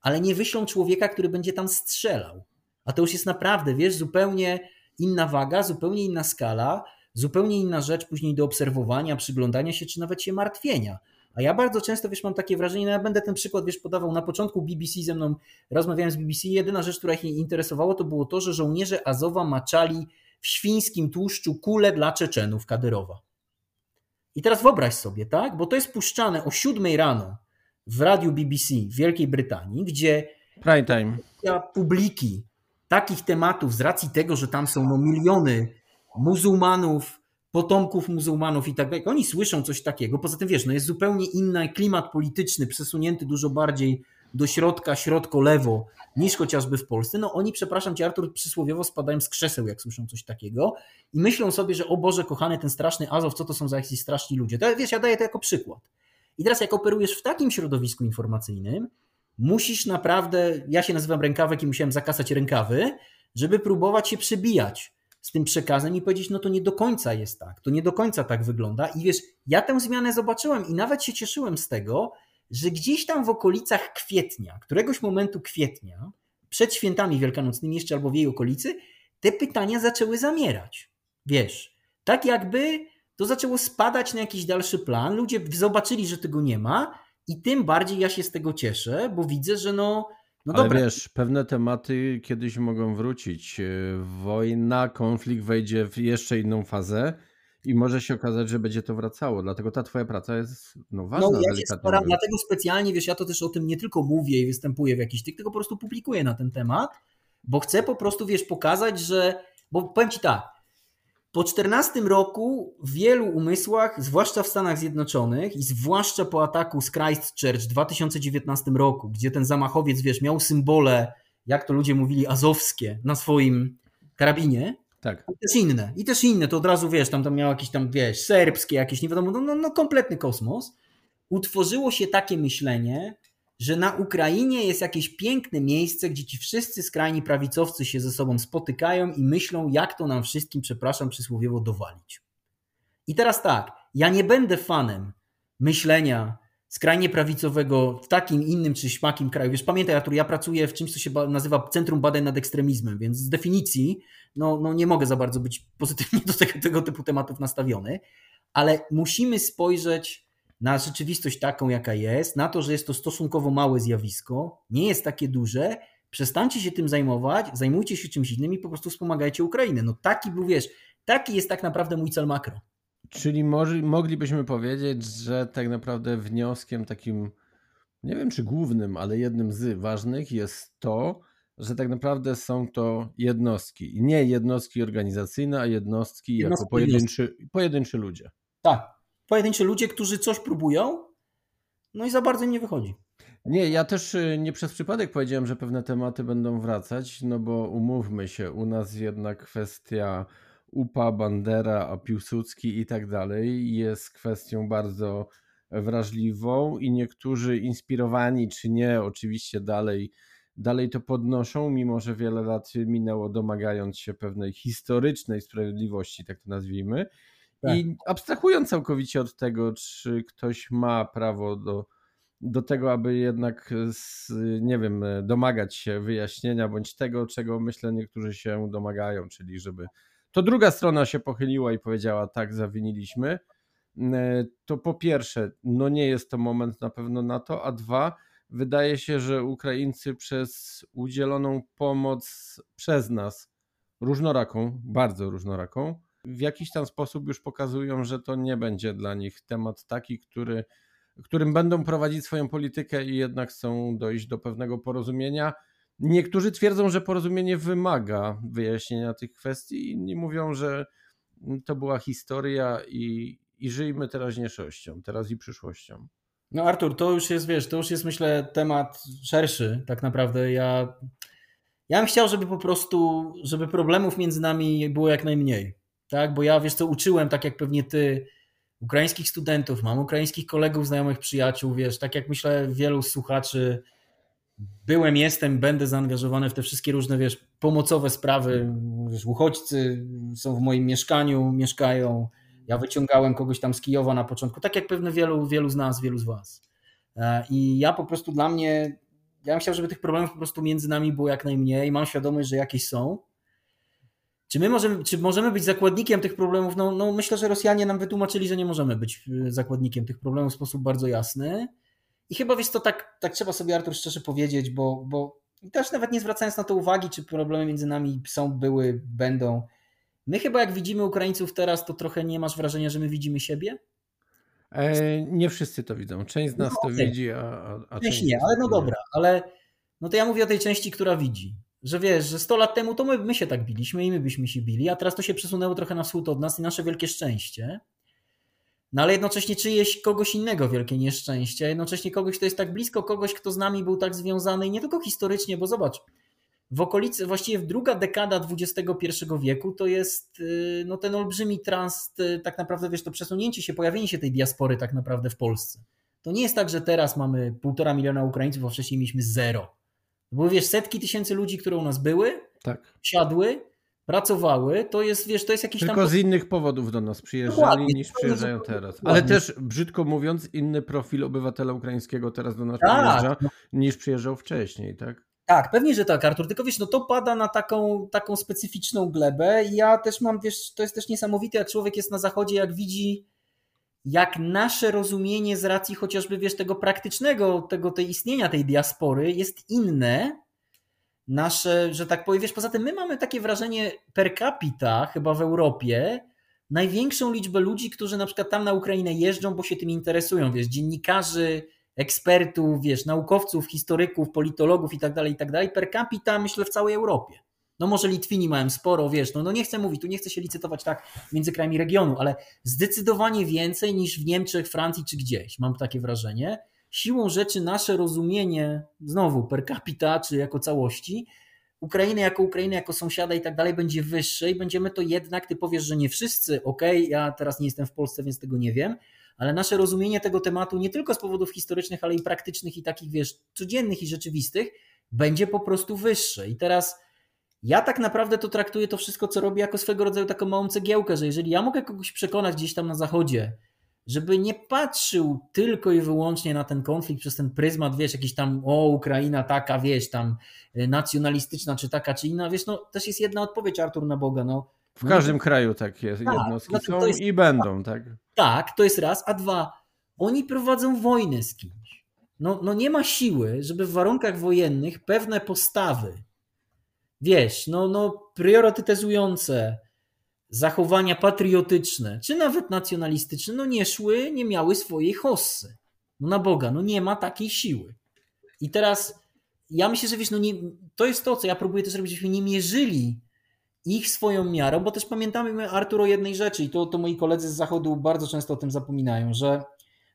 ale nie wyślą człowieka, który będzie tam strzelał. A to już jest naprawdę, wiesz, zupełnie inna waga, zupełnie inna skala, zupełnie inna rzecz później do obserwowania, przyglądania się, czy nawet się martwienia. A ja bardzo często, wiesz, mam takie wrażenie, no ja będę ten przykład, wiesz, podawał na początku BBC ze mną, rozmawiałem z BBC, jedyna rzecz, która ich interesowała, to było to, że żołnierze Azowa maczali w świńskim tłuszczu kule dla Czeczenów Kadyrowa. I teraz wyobraź sobie, tak, bo to jest puszczane o 7 rano w radiu BBC w Wielkiej Brytanii, gdzie Prime time. publiki takich tematów z racji tego, że tam są no miliony muzułmanów, potomków muzułmanów i tak dalej, oni słyszą coś takiego. Poza tym wiesz, no jest zupełnie inny klimat polityczny, przesunięty dużo bardziej do środka, środko-lewo niż chociażby w Polsce. No oni, przepraszam cię Artur, przysłowiowo spadają z krzeseł, jak słyszą coś takiego i myślą sobie, że o Boże kochany, ten straszny Azow, co to są za jakiś straszni ludzie. To, wiesz, ja daję to jako przykład. I teraz jak operujesz w takim środowisku informacyjnym, musisz naprawdę, ja się nazywam rękawek i musiałem zakasać rękawy, żeby próbować się przebijać z tym przekazem i powiedzieć, no to nie do końca jest tak, to nie do końca tak wygląda. I wiesz, ja tę zmianę zobaczyłem i nawet się cieszyłem z tego, że gdzieś tam w okolicach kwietnia, któregoś momentu kwietnia, przed świętami wielkanocnymi jeszcze albo w jej okolicy, te pytania zaczęły zamierać. Wiesz, tak jakby to zaczęło spadać na jakiś dalszy plan, ludzie zobaczyli, że tego nie ma i tym bardziej ja się z tego cieszę, bo widzę, że no, no Ale dobra. wiesz, pewne tematy kiedyś mogą wrócić. E, wojna, konflikt wejdzie w jeszcze inną fazę i może się okazać, że będzie to wracało. Dlatego ta twoja praca jest no, ważna. No, ja się staram, dlatego specjalnie, wiesz, ja to też o tym nie tylko mówię i występuję w jakichś tych, tylko po prostu publikuję na ten temat, bo chcę po prostu, wiesz, pokazać, że, bo powiem ci tak, po 14 roku w wielu umysłach, zwłaszcza w Stanach Zjednoczonych i zwłaszcza po ataku z Christchurch w 2019 roku, gdzie ten zamachowiec, wiesz, miał symbole jak to ludzie mówili, azowskie na swoim karabinie. Tak. I też inne. I też inne, to od razu wiesz, tam, tam miał jakieś tam, wiesz, serbskie, jakieś nie wiadomo, no, no, no kompletny kosmos. Utworzyło się takie myślenie, że na Ukrainie jest jakieś piękne miejsce, gdzie ci wszyscy skrajni prawicowcy się ze sobą spotykają i myślą, jak to nam wszystkim, przepraszam, przysłowiowo dowalić. I teraz tak, ja nie będę fanem myślenia skrajnie prawicowego w takim innym czy śmakim kraju. Wiesz, pamiętaj Artur, ja pracuję w czymś, co się nazywa Centrum Badań nad Ekstremizmem, więc z definicji no, no nie mogę za bardzo być pozytywnie do tego, tego typu tematów nastawiony, ale musimy spojrzeć na rzeczywistość taką, jaka jest, na to, że jest to stosunkowo małe zjawisko, nie jest takie duże, przestańcie się tym zajmować, zajmujcie się czymś innym i po prostu wspomagajcie Ukrainę. No taki był, wiesz, taki jest tak naprawdę mój cel makro. Czyli może, moglibyśmy powiedzieć, że tak naprawdę wnioskiem takim, nie wiem czy głównym, ale jednym z ważnych jest to, że tak naprawdę są to jednostki. Nie jednostki organizacyjne, a jednostki, jednostki jako pojedynczy, pojedynczy ludzie. Tak. Pojedynczy ludzie, którzy coś próbują, no i za bardzo im nie wychodzi. Nie, ja też y, nie przez przypadek powiedziałem, że pewne tematy będą wracać, no bo umówmy się, u nas jednak kwestia UPA, Bandera, Piłsudski i tak dalej jest kwestią bardzo wrażliwą i niektórzy inspirowani czy nie, oczywiście dalej, dalej to podnoszą, mimo że wiele lat minęło domagając się pewnej historycznej sprawiedliwości, tak to nazwijmy. Tak. I abstrahując całkowicie od tego, czy ktoś ma prawo do, do tego, aby jednak, nie wiem, domagać się wyjaśnienia, bądź tego, czego myślę niektórzy się domagają, czyli żeby to druga strona się pochyliła i powiedziała: Tak, zawiniliśmy. E, to po pierwsze, no nie jest to moment na pewno na to, a dwa, wydaje się, że Ukraińcy przez udzieloną pomoc przez nas, różnoraką, bardzo różnoraką, w jakiś tam sposób już pokazują, że to nie będzie dla nich temat taki, który, którym będą prowadzić swoją politykę i jednak chcą dojść do pewnego porozumienia Niektórzy twierdzą, że porozumienie wymaga wyjaśnienia tych kwestii, inni mówią, że to była historia i, i żyjmy teraźniejszością, teraz i przyszłością. No Artur, to już jest, wiesz, to już jest myślę temat szerszy tak naprawdę. Ja, ja bym chciał, żeby po prostu, żeby problemów między nami było jak najmniej, tak? Bo ja, wiesz co, uczyłem, tak jak pewnie ty, ukraińskich studentów, mam ukraińskich kolegów, znajomych, przyjaciół, wiesz, tak jak myślę wielu słuchaczy byłem, jestem, będę zaangażowany w te wszystkie różne, wiesz, pomocowe sprawy. Wiesz, uchodźcy są w moim mieszkaniu, mieszkają. Ja wyciągałem kogoś tam z Kijowa na początku, tak jak pewnie wielu, wielu z nas, wielu z was. E, I ja po prostu dla mnie, ja bym chciał, żeby tych problemów po prostu między nami było jak najmniej. Mam świadomość, że jakieś są. Czy my możemy, czy możemy być zakładnikiem tych problemów? No, no myślę, że Rosjanie nam wytłumaczyli, że nie możemy być e, zakładnikiem tych problemów w sposób bardzo jasny. I chyba wiesz to tak, tak trzeba sobie Artur szczerze powiedzieć, bo, bo też nawet nie zwracając na to uwagi, czy problemy między nami są, były, będą. My chyba jak widzimy Ukraińców teraz, to trochę nie masz wrażenia, że my widzimy siebie? E, nie wszyscy to widzą. Część z nas no, to okay. widzi, a, a część, część nie. Ale no dobra, ale no to ja mówię o tej części, która widzi. Że wiesz, że 100 lat temu to my, my się tak biliśmy i my byśmy się bili, a teraz to się przesunęło trochę na wschód od nas i nasze wielkie szczęście no ale jednocześnie czyjeś kogoś innego wielkie nieszczęście, jednocześnie kogoś, kto jest tak blisko, kogoś, kto z nami był tak związany i nie tylko historycznie, bo zobacz, w okolicy, właściwie w druga dekada XXI wieku to jest y, no, ten olbrzymi trans, y, tak naprawdę wiesz, to przesunięcie się, pojawienie się tej diaspory tak naprawdę w Polsce. To nie jest tak, że teraz mamy półtora miliona Ukraińców, a wcześniej mieliśmy zero. Bo wiesz, setki tysięcy ludzi, które u nas były, tak. siadły, pracowały, to jest, wiesz, to jest jakiś Tylko tam... z innych powodów do nas przyjeżdżali Dokładnie. niż przyjeżdżają teraz. Ale też, brzydko mówiąc, inny profil obywatela ukraińskiego teraz do nas tak. przyjeżdża niż przyjeżdżał wcześniej, tak? Tak, pewnie, że tak, Artur. Tylko wiesz, no to pada na taką, taką specyficzną glebę i ja też mam, wiesz, to jest też niesamowite, jak człowiek jest na zachodzie, jak widzi, jak nasze rozumienie z racji chociażby, wiesz, tego praktycznego, tego, tej istnienia tej diaspory jest inne nasze, że tak powiem, wiesz, poza tym my mamy takie wrażenie per capita chyba w Europie, największą liczbę ludzi, którzy na przykład tam na Ukrainę jeżdżą, bo się tym interesują, wiesz, dziennikarzy, ekspertów, wiesz, naukowców, historyków, politologów i tak dalej, i tak dalej, per capita myślę w całej Europie. No może Litwini mają sporo, wiesz, no, no nie chcę mówić, tu nie chcę się licytować tak między krajami regionu, ale zdecydowanie więcej niż w Niemczech, Francji czy gdzieś, mam takie wrażenie. siłą rzeczy nasze rozumienie, znowu per capita czy jako całości, Ukrainy jako Ukrainy, jako sąsiada i tak dalej będzie wyższe i będziemy to jednak, ty powiesz, że nie wszyscy, okej, okay, ja teraz nie jestem w Polsce, więc tego nie wiem, ale nasze rozumienie tego tematu nie tylko z powodów historycznych, ale i praktycznych i takich, wiesz, codziennych i rzeczywistych, będzie po prostu wyższe. I teraz ja tak naprawdę to traktuję to wszystko, co robię, jako swego rodzaju taką małą cegiełkę, że jeżeli ja mogę kogoś przekonać gdzieś tam na zachodzie, żeby nie patrzył tylko i wyłącznie na ten konflikt przez ten pryzmat, wiesz, jakiś tam, o, Ukraina taka, wiesz, tam y, nacjonalistyczna, czy taka, czy inna, wiesz, no też jest jedna odpowiedź, Artur, na Boga, no. W każdym no, kraju tak jest, tak, jednostki znaczy, są jest, i będą, tak? Tak, to jest raz, a dwa, oni prowadzą wojnę z kimś. No, no nie ma siły, żeby w warunkach wojennych pewne postawy, wiesz, no, no priorytetyzujące zachowania patriotyczne, czy nawet nacjonalistyczne, no nie szły, nie miały swojej hossy. No na Boga, no nie ma takiej siły. I teraz ja myślę, że wiesz, no nie, to jest to, co ja próbuję też robić, żebyśmy nie mierzyli ich swoją miarą, bo też pamiętamy, Artur, o jednej rzeczy i to, to moi koledzy z Zachodu bardzo często o tym zapominają, że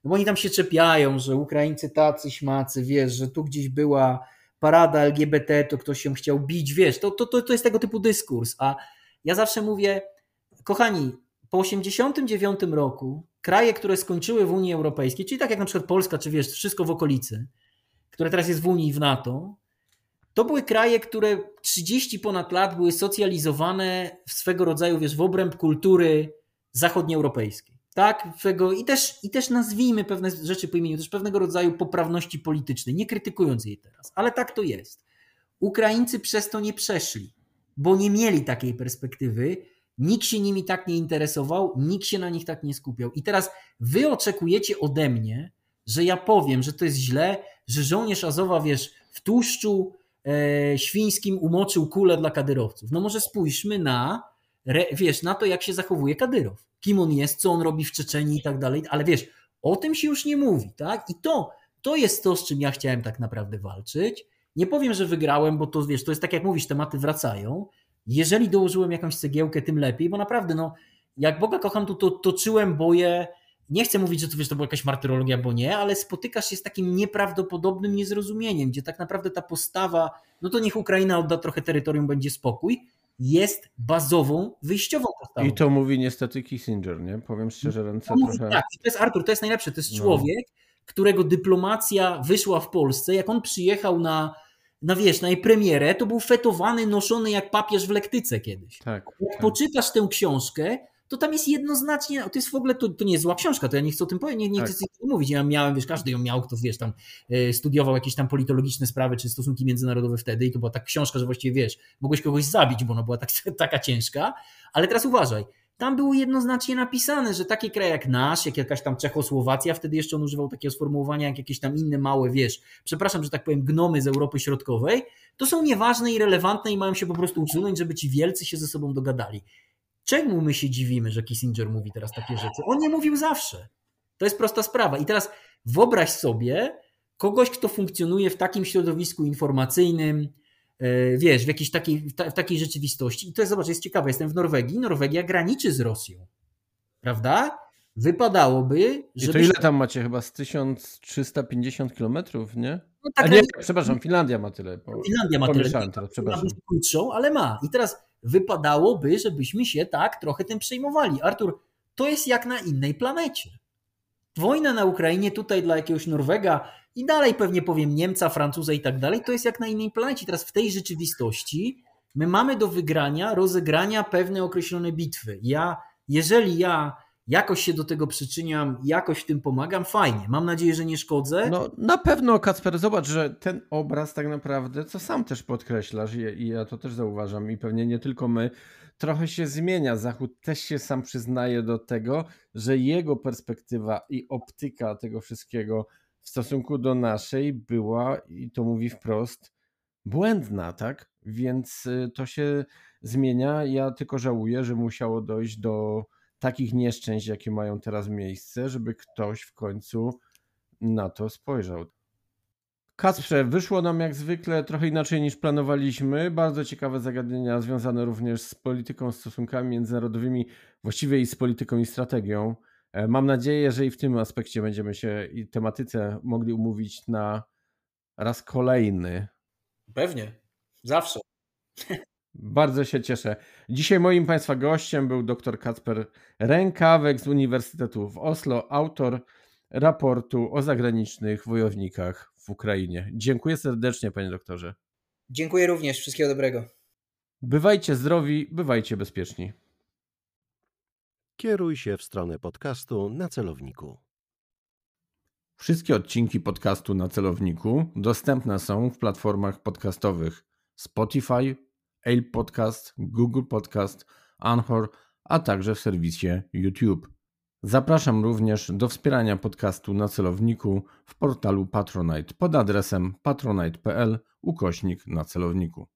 no bo oni tam się czepiają, że Ukraińcy tacy śmacy, wiesz, że tu gdzieś była parada LGBT, to ktoś się chciał bić, wiesz, to, to, to, to jest tego typu dyskurs, a ja zawsze mówię, Kochani, po 1989 roku kraje, które skończyły w Unii Europejskiej, czyli tak jak na przykład Polska, czy wiesz, wszystko w okolicy, które teraz jest w Unii i w NATO, to były kraje, które 30 ponad lat były socjalizowane w swego rodzaju, wiesz, w obręb kultury zachodnioeuropejskiej. Tak, i też, i też nazwijmy pewne rzeczy po imieniu, też pewnego rodzaju poprawności politycznej, nie krytykując jej teraz, ale tak to jest. Ukraińcy przez to nie przeszli, bo nie mieli takiej perspektywy Nikt się nimi tak nie interesował, nikt się na nich tak nie skupiał. I teraz wy oczekujecie ode mnie, że ja powiem, że to jest źle, że żołnierz Azowa, wiesz, w tłuszczu e, świńskim umoczył kulę dla kadyrowców. No może spójrzmy na, wiesz, na to, jak się zachowuje Kadyrow. Kim on jest, co on robi w Czeczeniu i tak dalej, ale wiesz, o tym się już nie mówi, tak? I to, to jest to, z czym ja chciałem tak naprawdę walczyć. Nie powiem, że wygrałem, bo to wiesz, to jest tak jak mówisz, tematy wracają, jeżeli dołożyłem jakąś cegiełkę, tym lepiej, bo naprawdę, no, jak Boga kocham, to, to toczyłem boje. Nie chcę mówić, że to, wiesz, to była jakaś martyrologia, bo nie, ale spotykasz się z takim nieprawdopodobnym niezrozumieniem, gdzie tak naprawdę ta postawa, no to niech Ukraina odda trochę terytorium, będzie spokój, jest bazową, wyjściową postawą. I to mówi niestety Kissinger, nie? Powiem szczerze, ręce mówi, trochę... Tak, to jest Artur, to jest najlepsze, to jest no. człowiek, którego dyplomacja wyszła w Polsce, jak on przyjechał na na wiesz, na jej premierę, to był fetowany, noszony jak papież w lektyce kiedyś. Tak, jak tak. poczytasz tę książkę, to tam jest jednoznacznie, to jest w ogóle, to, to nie jest zła książka, to ja nie chcę o tym powiedzieć, nie, nie tak. chcę mówić, ja miałem, wiesz, każdy ją miał, kto, wiesz, tam e, studiował jakieś tam politologiczne sprawy, czy stosunki międzynarodowe wtedy i to była tak książka, że właściwie, wiesz, mogłeś kogoś zabić, bo ona była tak, taka ciężka, ale teraz uważaj, tam było jednoznacznie napisane, że takie kraje jak nasz, jak jakaś tam Czechosłowacja, wtedy jeszcze on używał takiego sformułowania jak jakieś tam inne małe, wiesz, przepraszam, że tak powiem, gnomy z Europy Środkowej, to są nieważne i relevantne i mają się po prostu usunąć, żeby ci wielcy się ze sobą dogadali. Czemu my się dziwimy, że Kissinger mówi teraz takie rzeczy? On nie mówił zawsze. To jest prosta sprawa. I teraz wyobraź sobie kogoś, kto funkcjonuje w takim środowisku informacyjnym, E, wiesz, w jakiejś takiej, w takiej rzeczywistości. I to jest, zobacz, jest ciekawe, jestem w Norwegii, Norwegia graniczy z Rosją, prawda? Wypadałoby. I to ile tam macie? Chyba z 1350 kilometrów, nie? No tak, A nie, przepraszam, Finlandia ma tyle. Bo... Finlandia ma tyle. Teraz, przepraszam. Krótszą, ale ma. I teraz wypadałoby, żebyśmy się tak trochę tym przejmowali. Artur, to jest jak na innej planecie. Wojna na Ukrainie tutaj dla jakiegoś Norwega i dalej pewnie powiem Niemca, Francuza i tak dalej, to jest jak na innej planecie. Teraz w tej rzeczywistości my mamy do wygrania, rozegrania pewne określone bitwy. Ja, jeżeli ja jakoś się do tego przyczyniam, jakoś tym pomagam, fajnie. Mam nadzieję, że nie szkodzę. No na pewno, Kacper, zobacz, że ten obraz tak naprawdę, co sam też podkreślasz i ja to też zauważam i pewnie nie tylko my, trochę się zmienia. Zachód też się sam przyznaje do tego, że jego perspektywa i optyka tego wszystkiego w stosunku do naszej była, i to mówi wprost, błędna, tak? Więc y, to się zmienia. Ja tylko żałuję, że musiało dojść do takich nieszczęść, jakie mają teraz miejsce, żeby ktoś w końcu na to spojrzał. Kacprze, wyszło nam jak zwykle trochę inaczej niż planowaliśmy. Bardzo ciekawe zagadnienia związane również z polityką, stosunkami międzynarodowymi, właściwie i z polityką i strategią E, mam nadzieję, że i w tym aspekcie będziemy się i tematyce mogli umówić na raz kolejny. Pewnie, zawsze. Bardzo się cieszę. Dzisiaj moim Państwa gościem był dr Kacper Rękawek z Uniwersytetu w Oslo, autor raportu o zagranicznych wojownikach w Ukrainie. Dziękuję serdecznie, panie doktorze. Dziękuję również. Wszystkiego dobrego. Bywajcie zdrowi, bywajcie bezpieczni. Kieruj się w stronę podcastu na celowniku. Wszystkie odcinki podcastu na celowniku dostępne są w platformach podcastowych Spotify, Apple Podcast, Google Podcast, Anchor, a także w serwisie YouTube. Zapraszam również do wspierania podcastu na celowniku w portalu Patronite pod adresem patronite.pl ukośnik na celowniku.